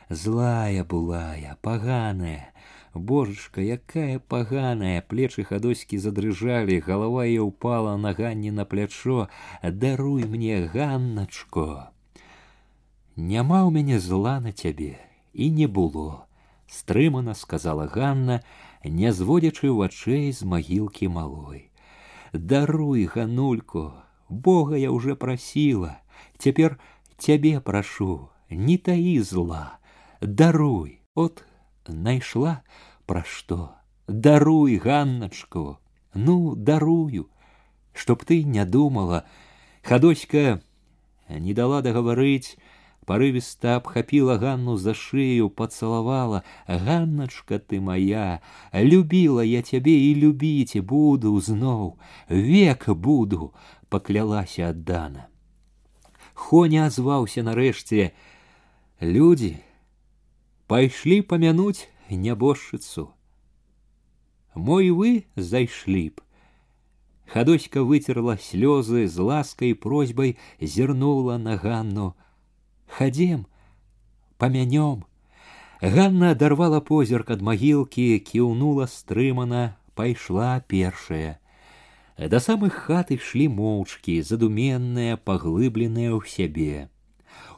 злая булая, паганая, Божечка, якая паганая, плечы хадоські задрыжалі, голова ее упала на Ганне на плячо. Даруй мне, Ганначко. Няма ў мяне зла на цябе і не было, стрымана сказала Ганна, не зводзячы вачэй з магілкі малой. Даруй, ганульку, Бога я уже просила, цяпер цябе прашу, не таі зла, даруй, от найшла пра што даруй ганначку ну дарую. Чтоб ты не думала. Хадоська не дала дагаварыць порывиста обхапила ганну за шею поцеловала. Ганначка ты моя любила я тебе и любить буду зноў век буду поклялася аддана хоня озваўся нарэшце люди пайшлі памянуць нябожчыцу. Мой вы зайшлі б. Хадоська вытерла слезы з ласкай просьбай зірнула на Ганну. Хадзем, памянём. Ганна адарвала позірк ад магілкі, кіўнула стрымана, пайшла першая. Да самых хат ішлі моўчкі, задуменныя, паглыбленыя ў сябе.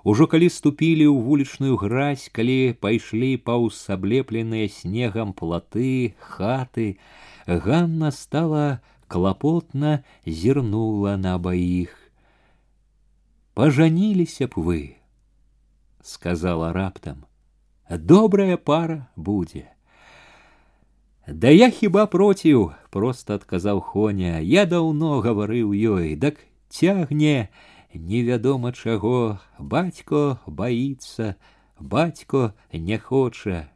Ужо калі ступілі ў вулічную гразь, калі пайшлі паўз аблепленыя снегам платы, хаты, Ганна стала клапотна зірнула на абаіх. Пажаніліся б вы, сказала раптам. Добрая пара будзе. Да я хіба проціў, просто адказаў Хоня, я даўно гаварыў ёй, дак цягне, невядома чаго бацько баится бацько не хоча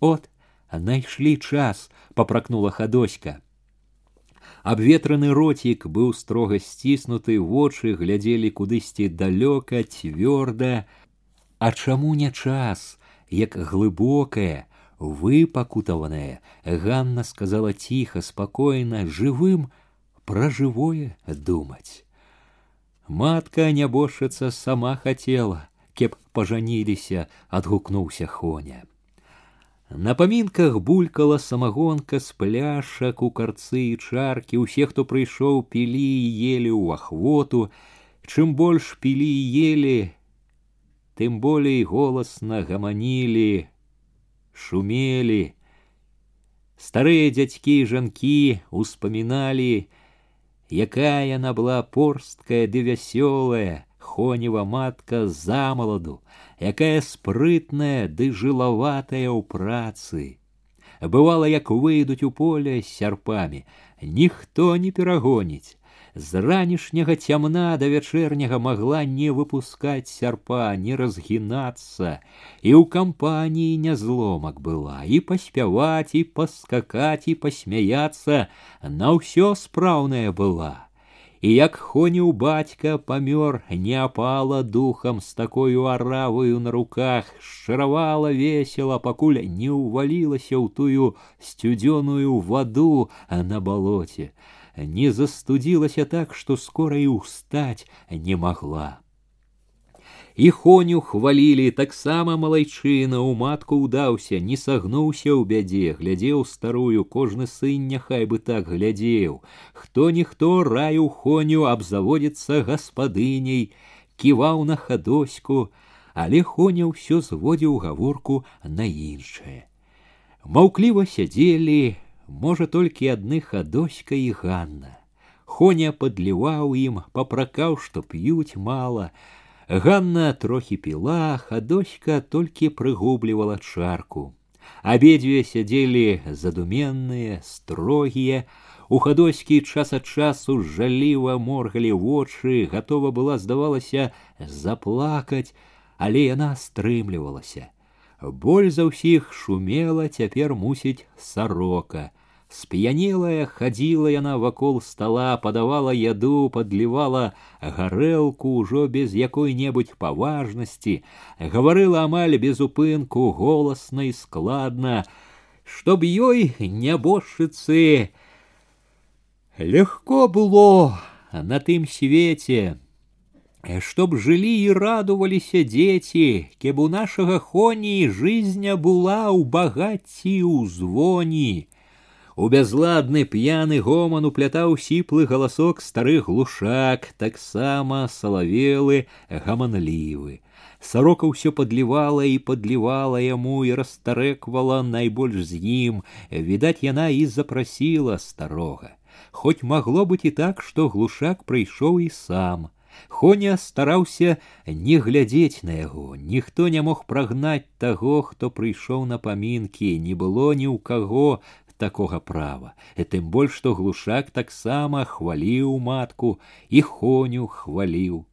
от найшлі час попракнула хадоська абветраны роцік быў строга сціснуты вочы глядзелі кудысьці далёка цвёрда а чаму не час як глыбокая выпакутаваная ганна сказала ціха спакойна жывым пра жывое думаць матка нябожчыца сама хацела кеп пажаніліся адгукнуўся хоня на памінках булькала самагонка з пляшак у карцы і чаркі усе хто прыйшоў пілі і елі ў ахвоту чым больш пілі і елі тым болей голасна гаманілі шумелі старыя дзядзькі і жанкі успаміналі якая яна была порсткая ды вясёлая хонева матка замаладу якая спрытная ды жылаватая ў працы бывала як выйдуць у поле з сярпамі ніхто не перагоніць з ранішняга цямна да вячэрняга магла не выпускаць сярпа не разгінацца і ў кампаніі нязломак была і паспяваць і паскакаць і пасмяяцца на ўсё спраўная была і як хоніў бацька памёр не апала духам з такою араваю на руках шчаравала весела пакуль не ўвалілася ў тую сцюдзёную ваду на балоце не застудилася так, что скоро и устать не могла. І хоню хвалілі таксама малайчына у матку ўдаўся, не сагнуўся ў бядзе, глядзеў старую, кожны сын няхай бы так глядзеў. Хто ніхто раю хоню абзаводзіцца гаспадыняй, ківаў на хадоську, але хоня ўсё зводзіў гаворку на іншае. Маўкліва сядзелі, можа толькі адны хадоська і ганна хоня падліваў ім папракаў што п'юць мала ганна трохі піла хадоська толькі прыгублівала чарку абедзве сядзелі задуменныя строгія У хадоські час ад часу жаліва моргалі вочы, гатова была, здавалася, заплакаць, але яна стрымлівалася. Боль за ўсіх шумела цяпер мусіць сарока. Сп'янелая хадзіла яна вакол стола, падавала яду, падлівала гарэлку ўжо без якой-небудзь паважнасці, гаварыла амаль без упынку голасна і складна, чтоб ёй нябожчыцы легко было на тым свеце, чтоб жылі і радуваліся дзеці, кеб у нашага хоні жизня была ў багацці ў звоні. У бязладны п'яны гоман уплятаў сіплы галасок старых глушак, таксама салавелы, гаманлівы. Сарока ўсё падлівала і падлівала яму і расстарэквала найбольш з ім. Відаць, яна і запрасіла старога. Хоць магло быць і так, што глушак прыйшоў і сам. Хоня стараўся не глядзець на яго. Ніхто не мог прагнаць таго, хто прыйшоў на памінкі, не было ні ў каго такога права, і тым больш што глушак таксама хваліў матку і хоню хваліў.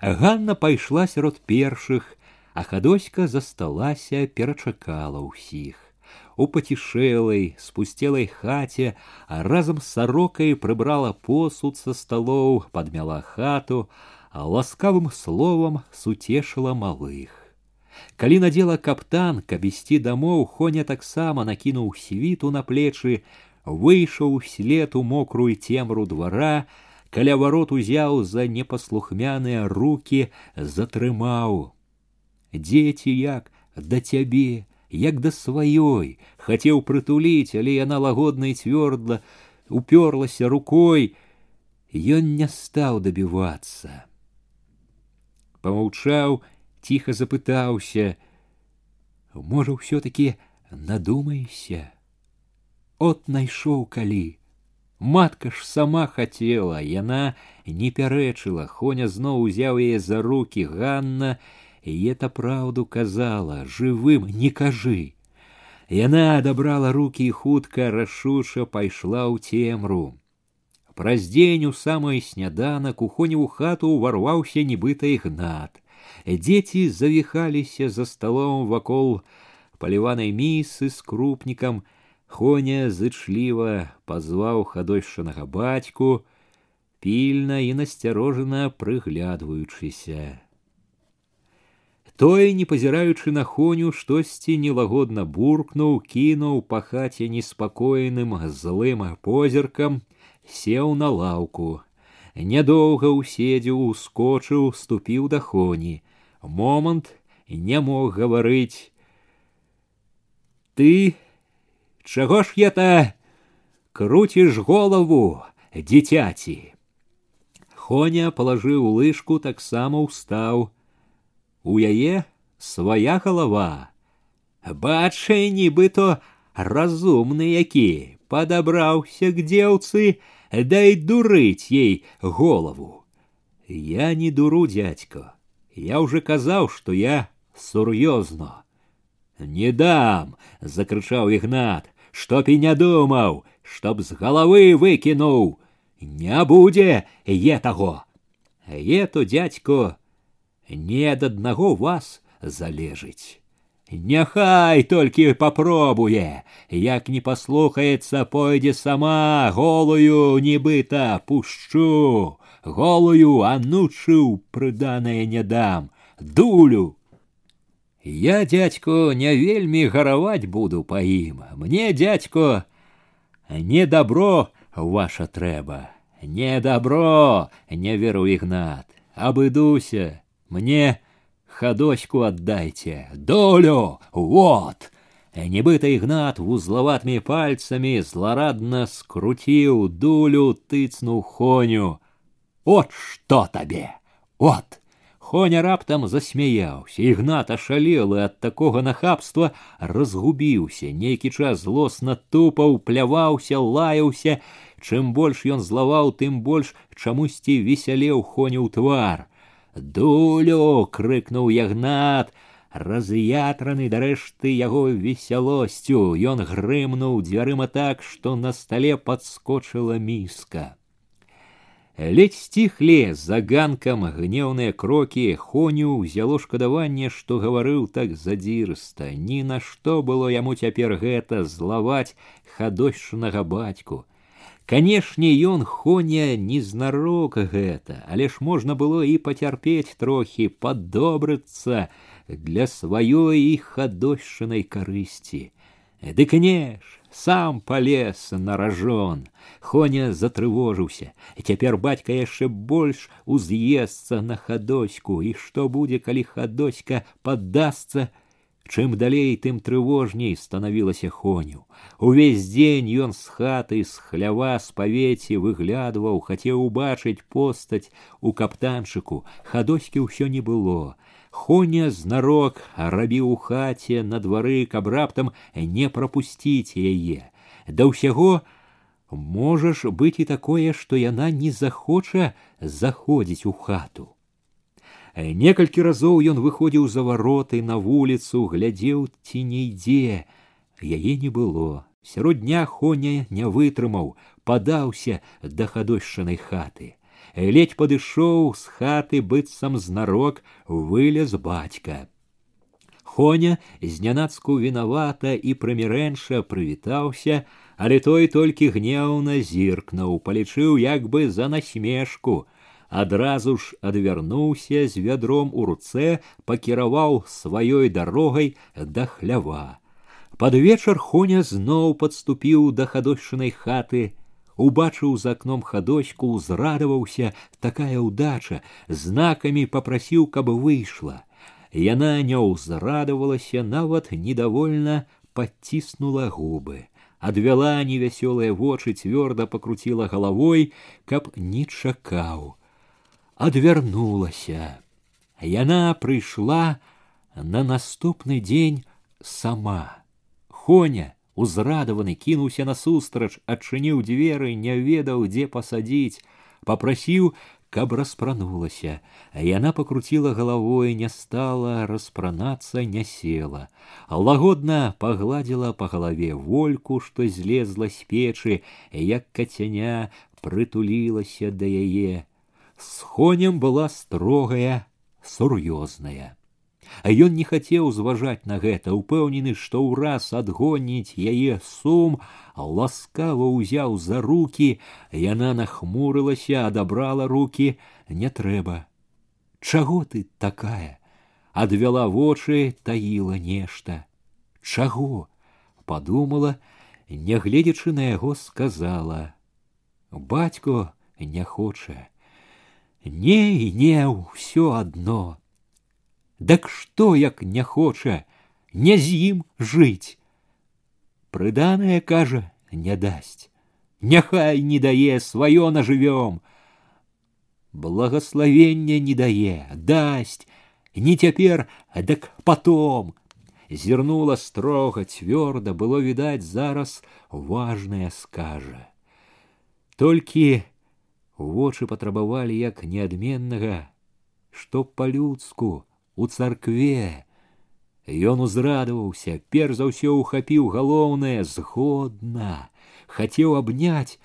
Ганна пайшла сярод першых, а хадоська засталася, перачакала ўсіх. У пацішэлай, спусцелай хаце, а разам з сарокай прыбрала посуд са сталоў, падмяла хату, а ласкавым словам суцешыла малых. Калі надзела каптан, каб ісці дамоў, хоня таксама накінуў світу на плечы, выйшаў след у мокрую цемру двара, каля варот узяў за непаслухмяныя руки, затрымаў. Дзеці як да цябе, як да сваёй, хацеў прытуліць, але яна лагодна і цвёрдла уперлася рукой, ён не стаў дабівацца. Помаўчаў, тихо запытаўся можа ўсё таки надумайся от найшоў калі матка ж сама хацела яна не пярэчыла хоня зноў узяў яе за руки ганна і это праўду казала жывым не кажы яна адабрала руки і хутка рашуча пайшла ў цемру праз дзень у самай сняданак у хоне ў хату ўварваўся нібыта ігнат Дети завихаліся за столом вакол паліванай місы з крупнікам, Хоня зычліва пазваў хадойшанага бацьку, пільна і насцярожана прыглядваючыся. Той, не пазіраючы на хоню, штосьці нелагодна буркнуў, кінуў па хаце неспакойным злым позіркам, сеў на лаўку. Нядоўга уседзеў, ускочыў, ступіў да хоні момант не мог гаварыць ты чаго ж я та круціш голову дзіцяці хоня палажыў лыжку таксама ўстаў у яе свая галава бачай нібыто разумны які падабраўся к дзеўцы дай дурыць ей голову я не дуру дядько я уже казаў, что я сур'ёзно. Не дам, закрычаў ігнат, чтоб і не думаў, чтоб з галавы выкінуў, не будзе е таго. Е то дядько не ад аднаго вас залежыць. Няхай толькі попробуе, як не паслухаецца, пойдзе сама голую нібыта пушчу голую анучыў прыданае не дам дулю я дядько не вельмі гараваць буду па ім мне дядько не добро ваша трэба не добро не веру ігнат абыдуся мне хадоську аддайце долю вот нібыта ігнат вузлаватымі пальцамі зларадна скруціў дулю тыцнуў хоню от что табе от Хоня раптам засмяяўся, ігнат ашалелы ад такога нахабства разгубіўся, нейкі час злосна тупаў, пляваўся, лаяўся. Чым больш ён злаваў, тым больш чамусьці весялеў хоню ў твар. Дулю крыкнуў ягнат, раз'ятраны дарэшты яго весялосцю ён грымнуў дзвярыма так што на стале падскочыла міска Ледь сціхлі за ганкам гнеўныя крокі хоню ўзяло шкадаванне, што гаварыў так задзірыста. Ні на што было яму цяпер гэта злаваць хадошчынага бацьку. Канешне, ён хоня не знарок гэта, але ж можна было і пацярпець трохі, падобрыцца для сваёй і хадошчынай карысці. Дык не ж, сам полез на ражон. Хоня затрывожыўся. Цяпер бацька яшчэ больш уз'есца на хадоську, і што будзе, калі хадоська паддасца, Чым далей, тым трывожней станавілася хоню. Увесь дзень ён з хаты з хлява з павеці выглядваў, хацеў убачыць постаць у каптанчыку, хадоські ўсё не было. Хоня знарок рабіў у хаце на двары, каб раптам не прапусціць яе. Да ўсяго можаш быць і такое, што яна не захоча заходзіць у хату. Некалькі разоў ён выходзіў за вароты на вуліцу, глядзеў ці не ідзе. Яе не было. Сярод дня хоня не вытрымаў, падаўся да хадошчанай хаты ледь падышоў з хаты быццам знарок вылез бацька. Хоня знянацку вінавата і прымірэнша прывітаўся, але той толькі гнеўна зіркнуў, палічыў як бы за насмешку. Адразу ж адвярнуўся з вядром у руцэ, пакіраваў сваёй дарогай да хлява. Пад вечар Хоня зноў падступіў да хадошчынай хаты, убачыў за акном хадочку узрадаваўся такая ўдача знакамі попрасіў каб выйшла яна не ўзрадавалася нават недовольна подціснула губы адвяла невясёлыя вочы цвёрда покруціла галавой каб не чакаў адвярнулася яна прыйшла на наступны дзень сама хоня узрадаваны кінуўся насустрач адчыніў дзверы не ведаў дзе пасадзіць попрасіў каб распранулася а яна покруціла галавой не стала распранацца не села лагодна пагладзіла па галаве вольку што злезла з печы як кацяня прытулілася да яе схонем была строгая сур'ёзная А ён не хацеў зважаць на гэта, упэўнены, што ўраз адгоніць яе сум, ласкава ўзяў за руки, яна нахмурылася, адабрала руки, не трэба. Чаго ты такая? Адвяла вочы, таіла нешта. Чаго? подумала, нягледзячы на яго сказала: « Бацько не хоча. Не і не ўсё адно. Дак што як не хоча, не з ім жыць. Прыданае кажа, не дасць. Няхай не дае сваё нажывём. Благословення не дае, дасць, не цяпер, дак потом. Зірнула строга цвёрда, было відаць зараз важнае скажа. Толькі вочы патрабавалі як неадменнага, што па-людску, у царкве. Ён узрадаваўся, перш за ўсё ухапіў галоўнае згодна, хацеў абняць,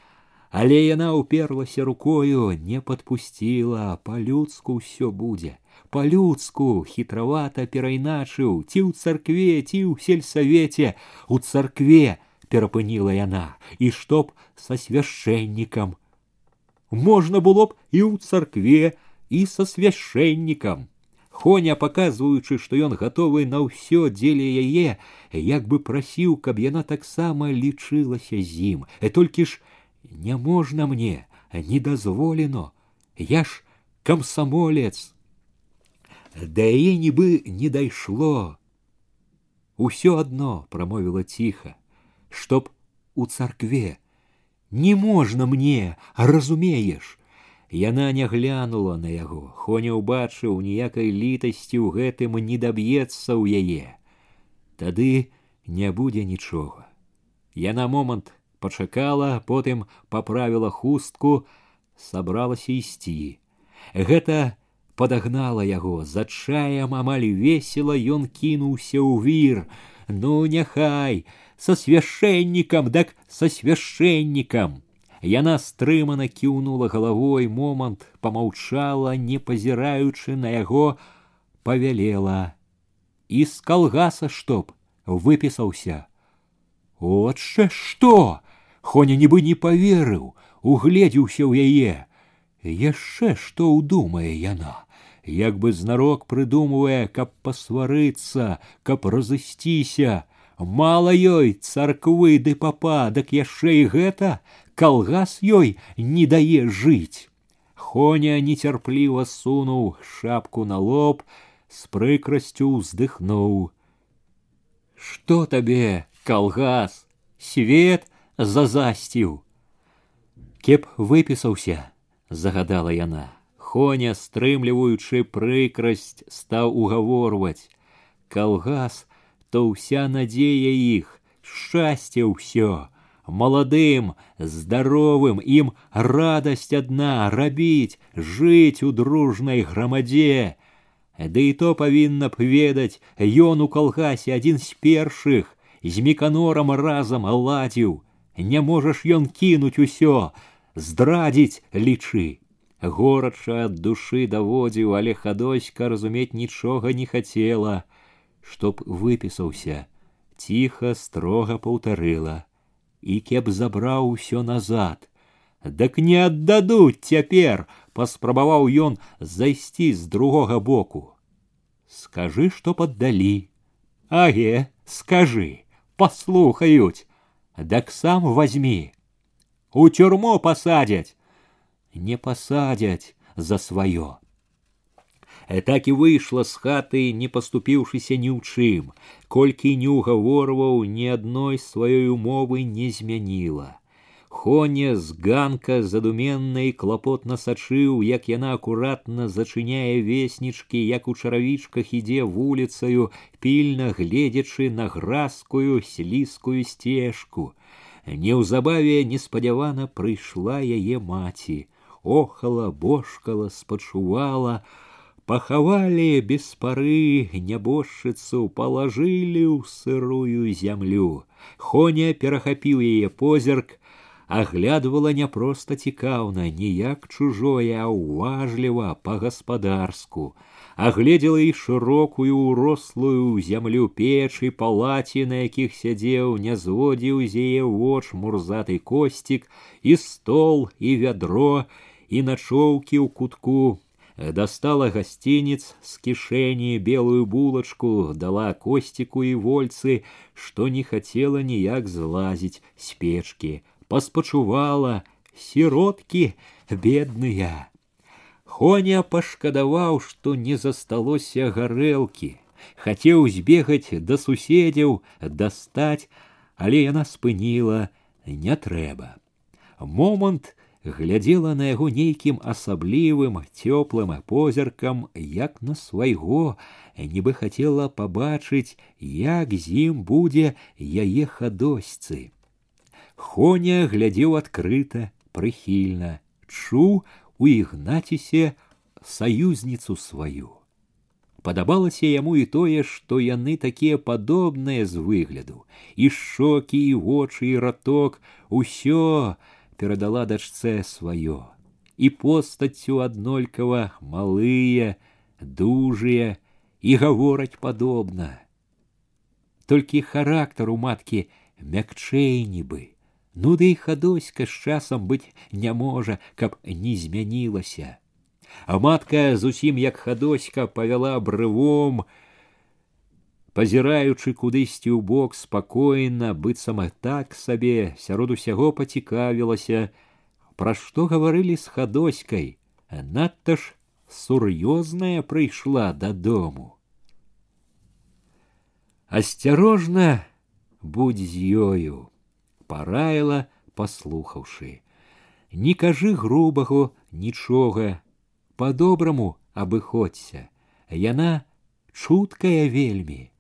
але яна ўперлася рукою, не падпусціла, па-людску ўсё будзе. Па-людску хітравата перайначыў, ці ў царкве, ці ў сельсавеце, у царкве перапыніла яна, і што б са свяшчэннікам. Можна было б і ў царкве, і са свяшчэннікам. Хоня, паказваючы, што ён гатовы на ўсё дзеля яе, як бы прасіў, каб яна таксама лічылася з ім. Э толькі ж не можна мне, не дазволено. Я ж камсамолец. Да яе нібы не дайшло. Усё адно прамовіла ціха, чтоб у царкве не можна мне, разумееш, Яна не глянула на яго, Хоня ўбачыў ніякай літасці ў гэтым не даб'ецца ў яе. Тады не будзе нічога. Яна момант пачакала, потым паправіла хустку, сабралася ісці. Гэта падагнала яго за чаем амаль весела ён кінуўся ў вір ну няхай со свяшчэннікам дак со свяшчэннікам яна стрымана кіўнула галавой момант помаўчала не пазіраючы на яго павялела і з калгаса чтоб выпісаўся отче што хоня нібы не поверыў угледзеўся ў яе яшчэ што ўдумае яна як бы знарок прыдумвае каб пасварыцца каб разысціся мала ёй царквы ды папа дак яшчэ і гэта калгас ёй не дае жыць хоня нецярпліва сунуў шапку на лоб с прыкрасцю ўздыхнуў что табе калгас свет зазасціў кеп выпісаўся загадала яна хоня стрымліваючы прыкрасць стаў угаворваць калгас то ўся надзея іх шчасце ўсё маладым здаровым ім радасць адна рабіць жыць у дружнай грамадзе ды і то павінна б ведаць ён у калгасе адзін з першых з міканорам разам аладзіў не можаш ён кінуць усё здрадзіць лічы горача ад душы даводзіў але хадоська разумець нічога не хацела чтоб выпісаўся ціха строга паўтарыла і кеп забраў усё назад дак не аддадуць цяпер паспрабаваў ён зайсці з другога боку скажы што паддалі аге скажы паслухаюць дак сам возьми у тюрьму посадять не посадять за свое э, так і выйшла з хаты не паступіўшыся ні ў чым колькі не ўгаворваў ні адной сваёй умовы не змяніла Хоня з ганка задуменна і клапотна сачыў, як яна акуратна зачыняе веснічкі, як у чаравічках ідзе вуліцаю, пільна гледзячы на гразкую слізкую сцежку. Неўзабаве неспадзявана прыйшла яе маці, охала, бошкала, спачувала, пахавалі без пары нябожчыцу палажылі ў сырую зямлю. Хоня перахапіў яе позірк, аглядвала не проста цікаўна ніяк чужое а ўважліва па гаспадарску агледзела і шырокую ўрослую зямлю печы палаці на якіх сядзеў не зводзіў з яе воч мурзаты косцік і стол і вядро і начоўкі ў кутку достала гостиниц с кишени белую булочку дала костику и вольцы что не хотела ніяк злазить с печки паспачувала сиротки бедныя хоня пашкадаваў што не засталося гарэлкі хацеў збегаць да суседзяў дастаць але яна спыніла не трэба момант глядзела на яго нейкім асаблівым цёплым позіркам як на свайго нібы хацела пабачыць як з ім будзе яе хадосьцы Хоня глядзеў адкрыта, прыхільна, чуў у ігнацісе саюзніцу сваю. Падабалася яму і тое, што яны такія падобныя з выгляду, і шокі, і вочы, і раток, усё перадала дачцэ сваё. І постаццю аднолькава малыя, дужыя і гавораць падобна. Толькі характар у маткі мякчэй нібы. Ну ды і хадоська з часам быць не можа, каб не змянілася. А матка зусім як хадоська павяла брывом, пазіраючы кудысьці ў бок спакойна, быццам так сабе сярод усяго пацікавілася, пра што гаварылі з хадоськай, надта ж сур'ёзная прыйшла дадому. Асцярожна будь з ёю параіла паслухаўшы не кажы грубаго нічога по-добраму абыходься яна чуткая вельмі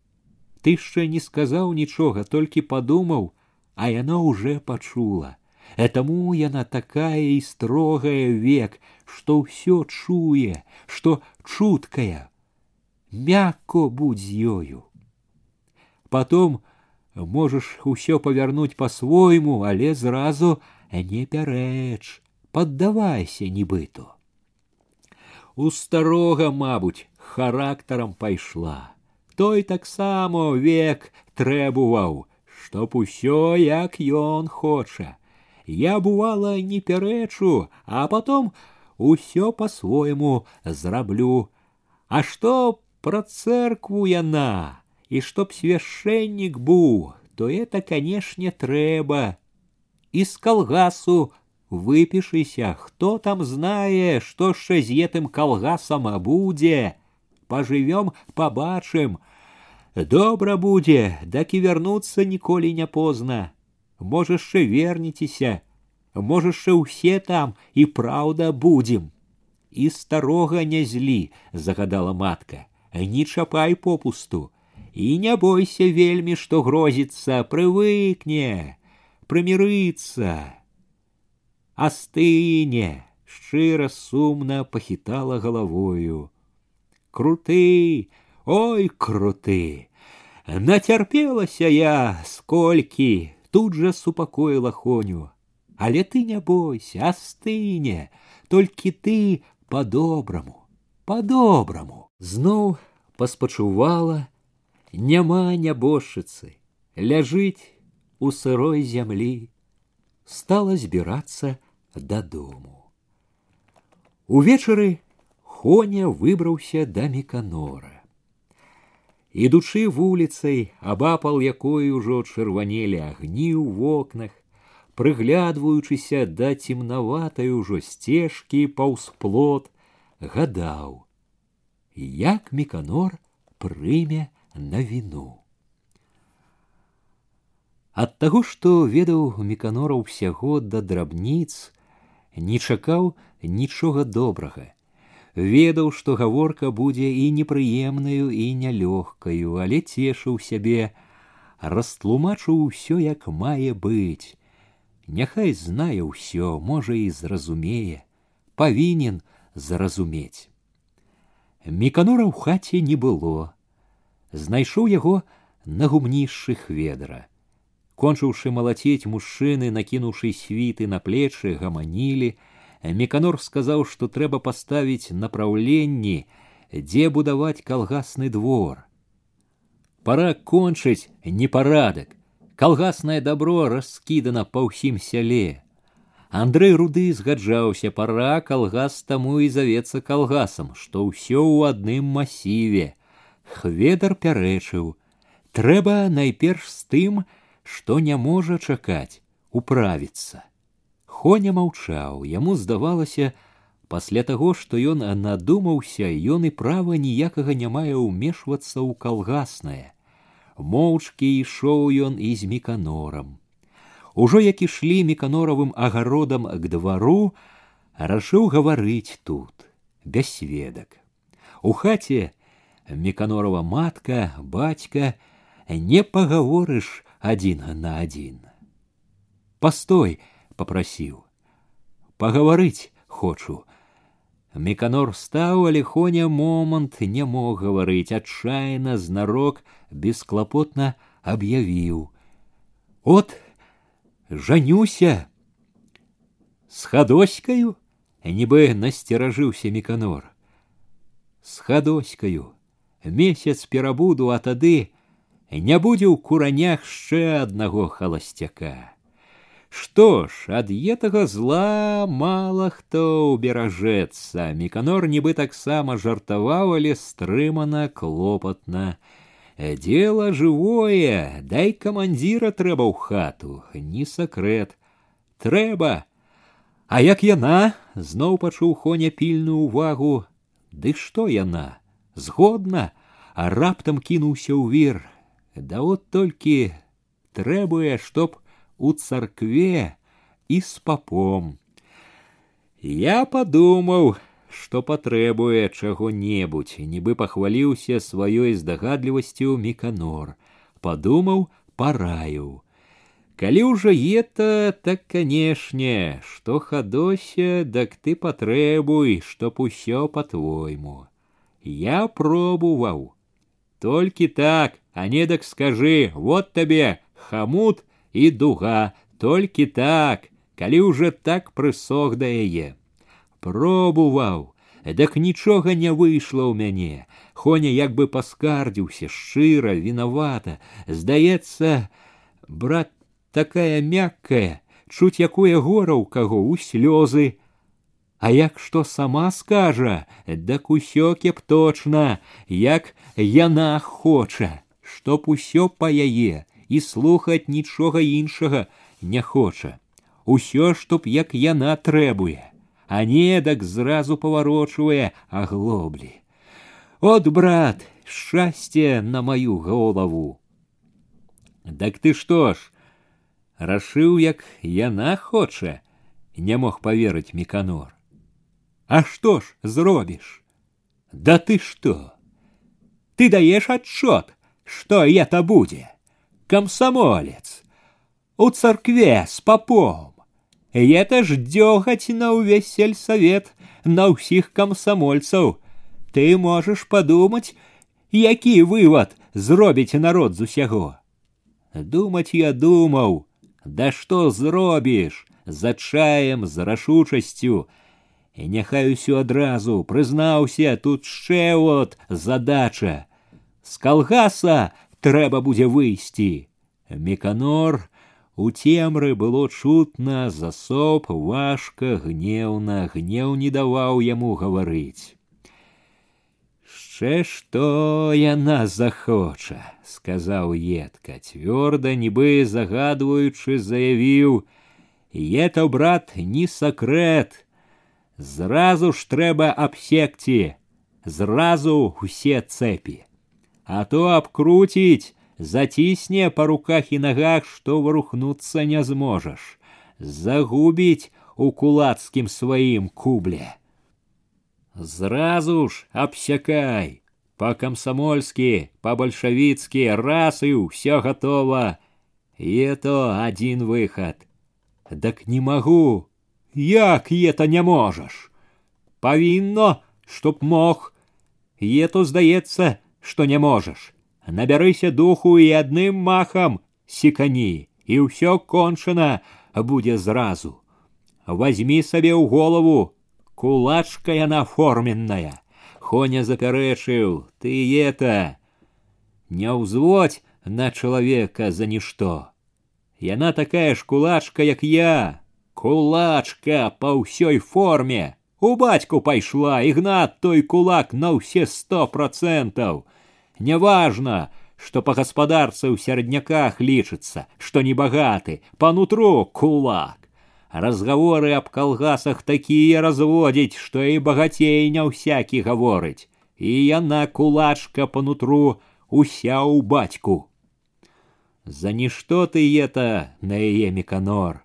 ты яшчэ не сказаў нічога толькі падумаў а яна уже пачула Таму яна такая і строгая век, што ўсё чуе, што чуткая, мякко будь з ёю. Потом можаш усё павярнуць по-свойму, але зразу не пярэч, паддавайся нібыту. У старога, мабуть, характарам пайшла. Той таксама век трэбуваў, чтоб усё як ён хоча. Я бывала не пярэчу, а потом усё по-свойму зраблю. А што пра церкву яна, і чтоб свяшчэннік быў, то это, канешне, трэба. Из калгасу выпішыся, хто там знае, што яшчэ з етым калгасам будзе. Пажывём, пабачым. Добра будзе, дак і вярнуцца ніколі не позна. Можа, яшчэ вернецеся, можа, яшчэ ўсе там і праўда будзем. І старога не злі, загадала матка, не чапай попусту. І не бойся вельмі, што грозіцца, прывыкне, прымірыцца. Астыне, шчыра сумна пахітала галавою. Круты, ой, круты! Нацярпелася я, сколькі, тут жа супакоіла хоню. Але ты не бойся, астыне, толькі ты по-добраму, по-добраму. Зноў паспачувала, няма нябожчыцы, ляжыць у сырой зямлі, стала збірацца дадому. Увечары Хоня выбраўся да меканора. Ідучы вуліцай, абапал якой ужо чырванелі агні ў вокнах, прыглядваючыся да цемнаватай ужо сцежкі паўз плот, гадаў, як меканор прыме на віну. Ад таго, што ведаў меканора ўсяго да драбніц, не чакаў нічога добрага ведаў, што гаворка будзе і непрыемнаю і нялёгкаю, але цешыў сябе, растлумачыў усё як мае быць. Няхай знае ўсё, можа і зразумее, павінен зразумець. Міканора ў хаце не было. Знайшоў яго на гумнішшых ведра. Кончыўшы малаціць мужчыны, накінуўшы світы на плечы, гаманілі, Меканор сказаў, што трэба паставіць напраўленні, дзе будаваць калгасны двор. Пора кончыць непарадак. Калгаснае добро раскідана па ўсім сяле. Андрэй руды згаджаўся, пора калгас таму і завецца калгасам, што ўсё ў адным масіве. Хведар пярэчыў: трэба найперш з тым, што не можа чакаць, управіцца. Хоня маўчаў, яму здавалася, пасля таго, што ён надумаўся, ён і права ніякага не мае ўмешвацца ў калгаснае. Моўчкі ішоў ён і з міканорам. Ужо як ішлі міканоравым агародам к двару, рашыў гаварыць тут, без сведак. У хаце міканорова матка, бацька, не пагаворыш адзін на адзін. Пастой, попросіў пагаварыць хочу меканор стаў але хоня момант не мог гаварыць адчайна знарок бесклапотна аб'явіў от жанюся с хадоськаю нібы насцеражыўся меканор с хадоськаю месяц перабуду а тады не будзе ў куранях яшчэ аднаго халасцяка Што ж, ад етага зла мала хто ўберажэцца. Міканор нібы таксама жартаваў, але стрымана клопатна. Дело живое, дай камандзіра трэба ў хату, не сакрэт. Трэба. А як яна зноў пачуў хоня пільную ўвагу, Ды што яна? Згодна, а раптам кінуўся ў вір. Да от толькі трэбуе, чтоб у царкве і з папом. Я падумаў, што патрэбуе чаго-небудзь, нібы пахваліўся сваёй здагадлівасцю міканор, падумаў, параіў. Калі ўжо ета, так канешне, што хадося, дак ты патребуй, чтоб усё по-твойму. Я пробовал. Только так, а не так скажи, вот тебе хамут и дуга, только так, калі уже так прысох да яе. Пробував, дак нічога не выйшла ў мяне. Хоня як бы паскардзіўся шчыра, вінавата. Здаецца, брат такая мяккая, чуць якое гора ў каго ў слёзы. А як што сама скажа, дак усё кепточна, як яна хоча, чтоб усё па яе і слухаць нічога іншага не хоча. Усё, чтоб як яна трэбуе, а недак зразу паварочвае аглоблі. От, брат, шчасце на маю голову. Дак ты што ж, рашыў, як яна хоча, не мог поверыць меканор. А что ж зробіш? Да ты что? Ты даешь отчет, что это будет? Комсомолец. У царкве с попом. И это ж дёгаць на ўвесь сельсавет, на ўсіх камсамольцаў. Ты можаш падумаць, які вывод зробіць народ з усяго. Думаць я думаў, да што зробіш, за чаем, з рашучасцю, і няхай усё адразу прызнаўся тут ще от задача з калгаса трэба будзе выйсці меканор у цемры было чутна засоп важка гневна гнеў не даваў яму гаварыць яшчэ што яна захоча сказаў едка цвёрда нібы загадваючы заявіў это брат не сакрэт Зразу ж трэба абсекці, зразу усе цэпі. А то абкруціць, зацісне па руках і нагах, што варухнуцца не зможаш, загубіць у кулацкім сваім кубле. Зразу ж абсякай, па-камсамольскі, па-бальшавіцкі, раз і ўсё гатова. І то адзін выхад. Дак не магу, Як ета не можаш? Павінно, чтоб мог. Ету здаецца, што не можаш. Набярыся духу і адным махам секані, і ўсё кончана будзе зразу. Возьми сабе ў голову, кулачка яна форменная. Хоня запярэчыў, ты это не ўзводь на чалавека за нішто. Яна такая ж кулачка, як я, Кулачка па ўсёй форме. У бацьку пайшла ігнат той кулак на ўсе сто процентаў. Няважна, што па гаспадарцы ў сярэдняках лічыцца, што небагаты, па нутру кулак. Разговоры аб калгасах такія разводзіць, што і багацей не ўсякі гаворыць. І яна кулачка па нутру уся ў бацьку. За нішто ты это на яе меканор.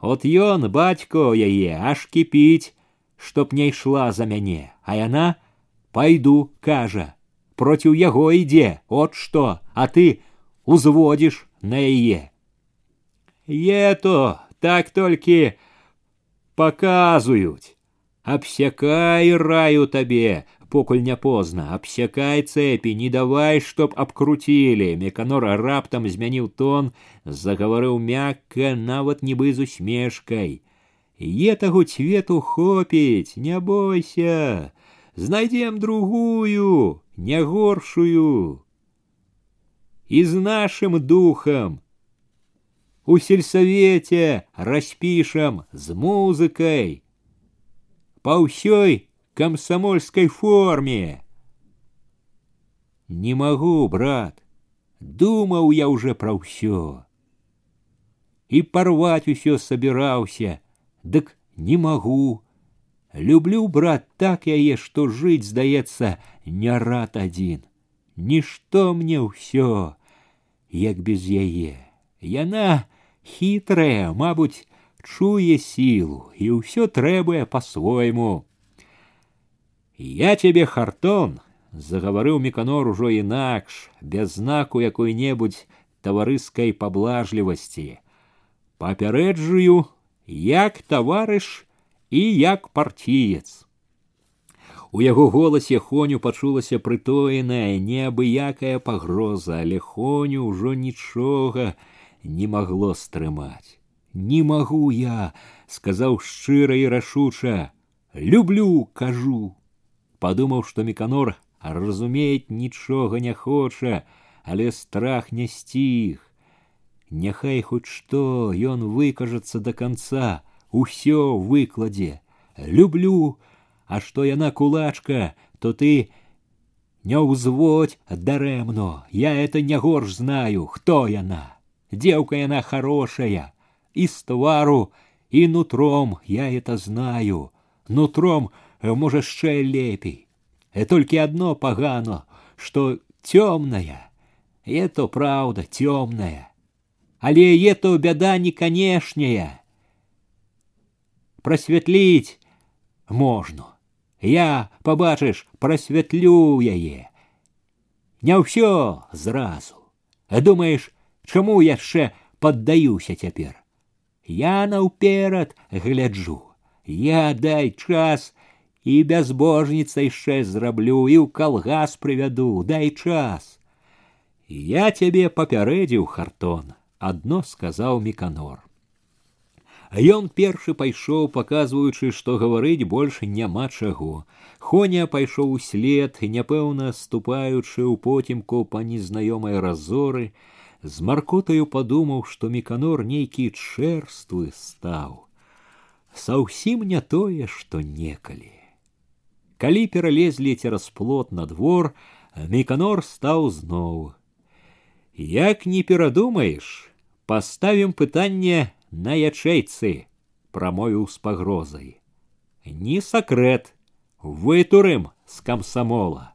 От ён бацько яе аж кіпіць, чтоб не ішла за мяне, а яна пайду кажа проціў яго ідзе от што, а ты узводзіш на яе. Е то так толькі паказуюць, абсякай раю табе, покуль не позна абсякай цэпі не давай чтоб абкруцілі меканора раптам змяніў тон загаварыў мякка нават нібы з усмешкай е таго цвету хопіць не бойся знайдзем другую не горшую і з нашим духам у сельсавеце распішам з музыкай па ўсёй комсомольской форме. Не могу, брат, думал я уже про все. И порвать усё собирался, дык не могу. Люблю, брат, так яе, што жыць, здаецца, не рад адзін. Нішто мне ўсё, як без яе. Яна хітрая, мабуть, чуе сілу і ўсё трэбуе по-свойму. Я тебе хартон, заговорил Міканор ужо інакш, без знаку якой-небудзь таварыскай паблажлівасці. Папярэджую, як таварыш і як партіец. У яго голасе хоню пачулася прытоеная неабыякая пагроза, але хоню ўжо нічога не магло стрымаць. Не магу я, сказаў шчыра і рашуча, люблю, кажу. Падумаў, што меканор разумець нічога не хоча, але страх не сціх. Няхай хоць што ён выкажацца до конца, усё выкладзе. Люблю, а што яна кулачка, то ты не ўзводь дарэмно, я это не горш знаю, хто яна. Девка яна хорошая, и с твару, и нутром я это знаю. Нутром, э, можа, яшчэ лепей. И только одно погано, что темная, это правда темная. Але это беда не конешняя Просветлить можно. Я, побачыш, прасвятлю яе. Не ўсё зразу. Думаеш, чаму яшчэ паддаюся цяпер? Я наўперад гляджу. Я дай час і бязбожніца яшчэ зраблю і ў калгас прывяду, дай час. Я цябе папярэдзіў хартон, адно сказаў міканор. Ён першы пайшоў, паказваючы, што гаварыць больш няма чаго. Хоня пайшоў услед, няпэўна ступаючы ў потімку па незнаёмай разоры, з маркотаю падумаў, што міканор нейкі чэрствы стаў. Саўсім не тое, што некалі. Калі пералезлі цераз плот на двор, міканор стаў зноў. Як не перадумаеш, паставім пытанне на ячэйцы прамовіў з пагрозай не сакрэт вытурым з камсамола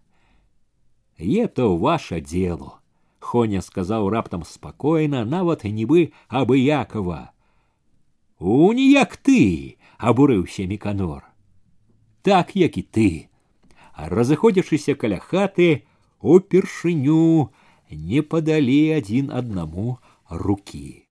это ваше дело хоня сказаў раптам спакойна нават нібы абыякова у ніяк ты абурыўся міканор так як і ты разыходзячыся каля хаты упершыню не падалі адзін аднаму рукі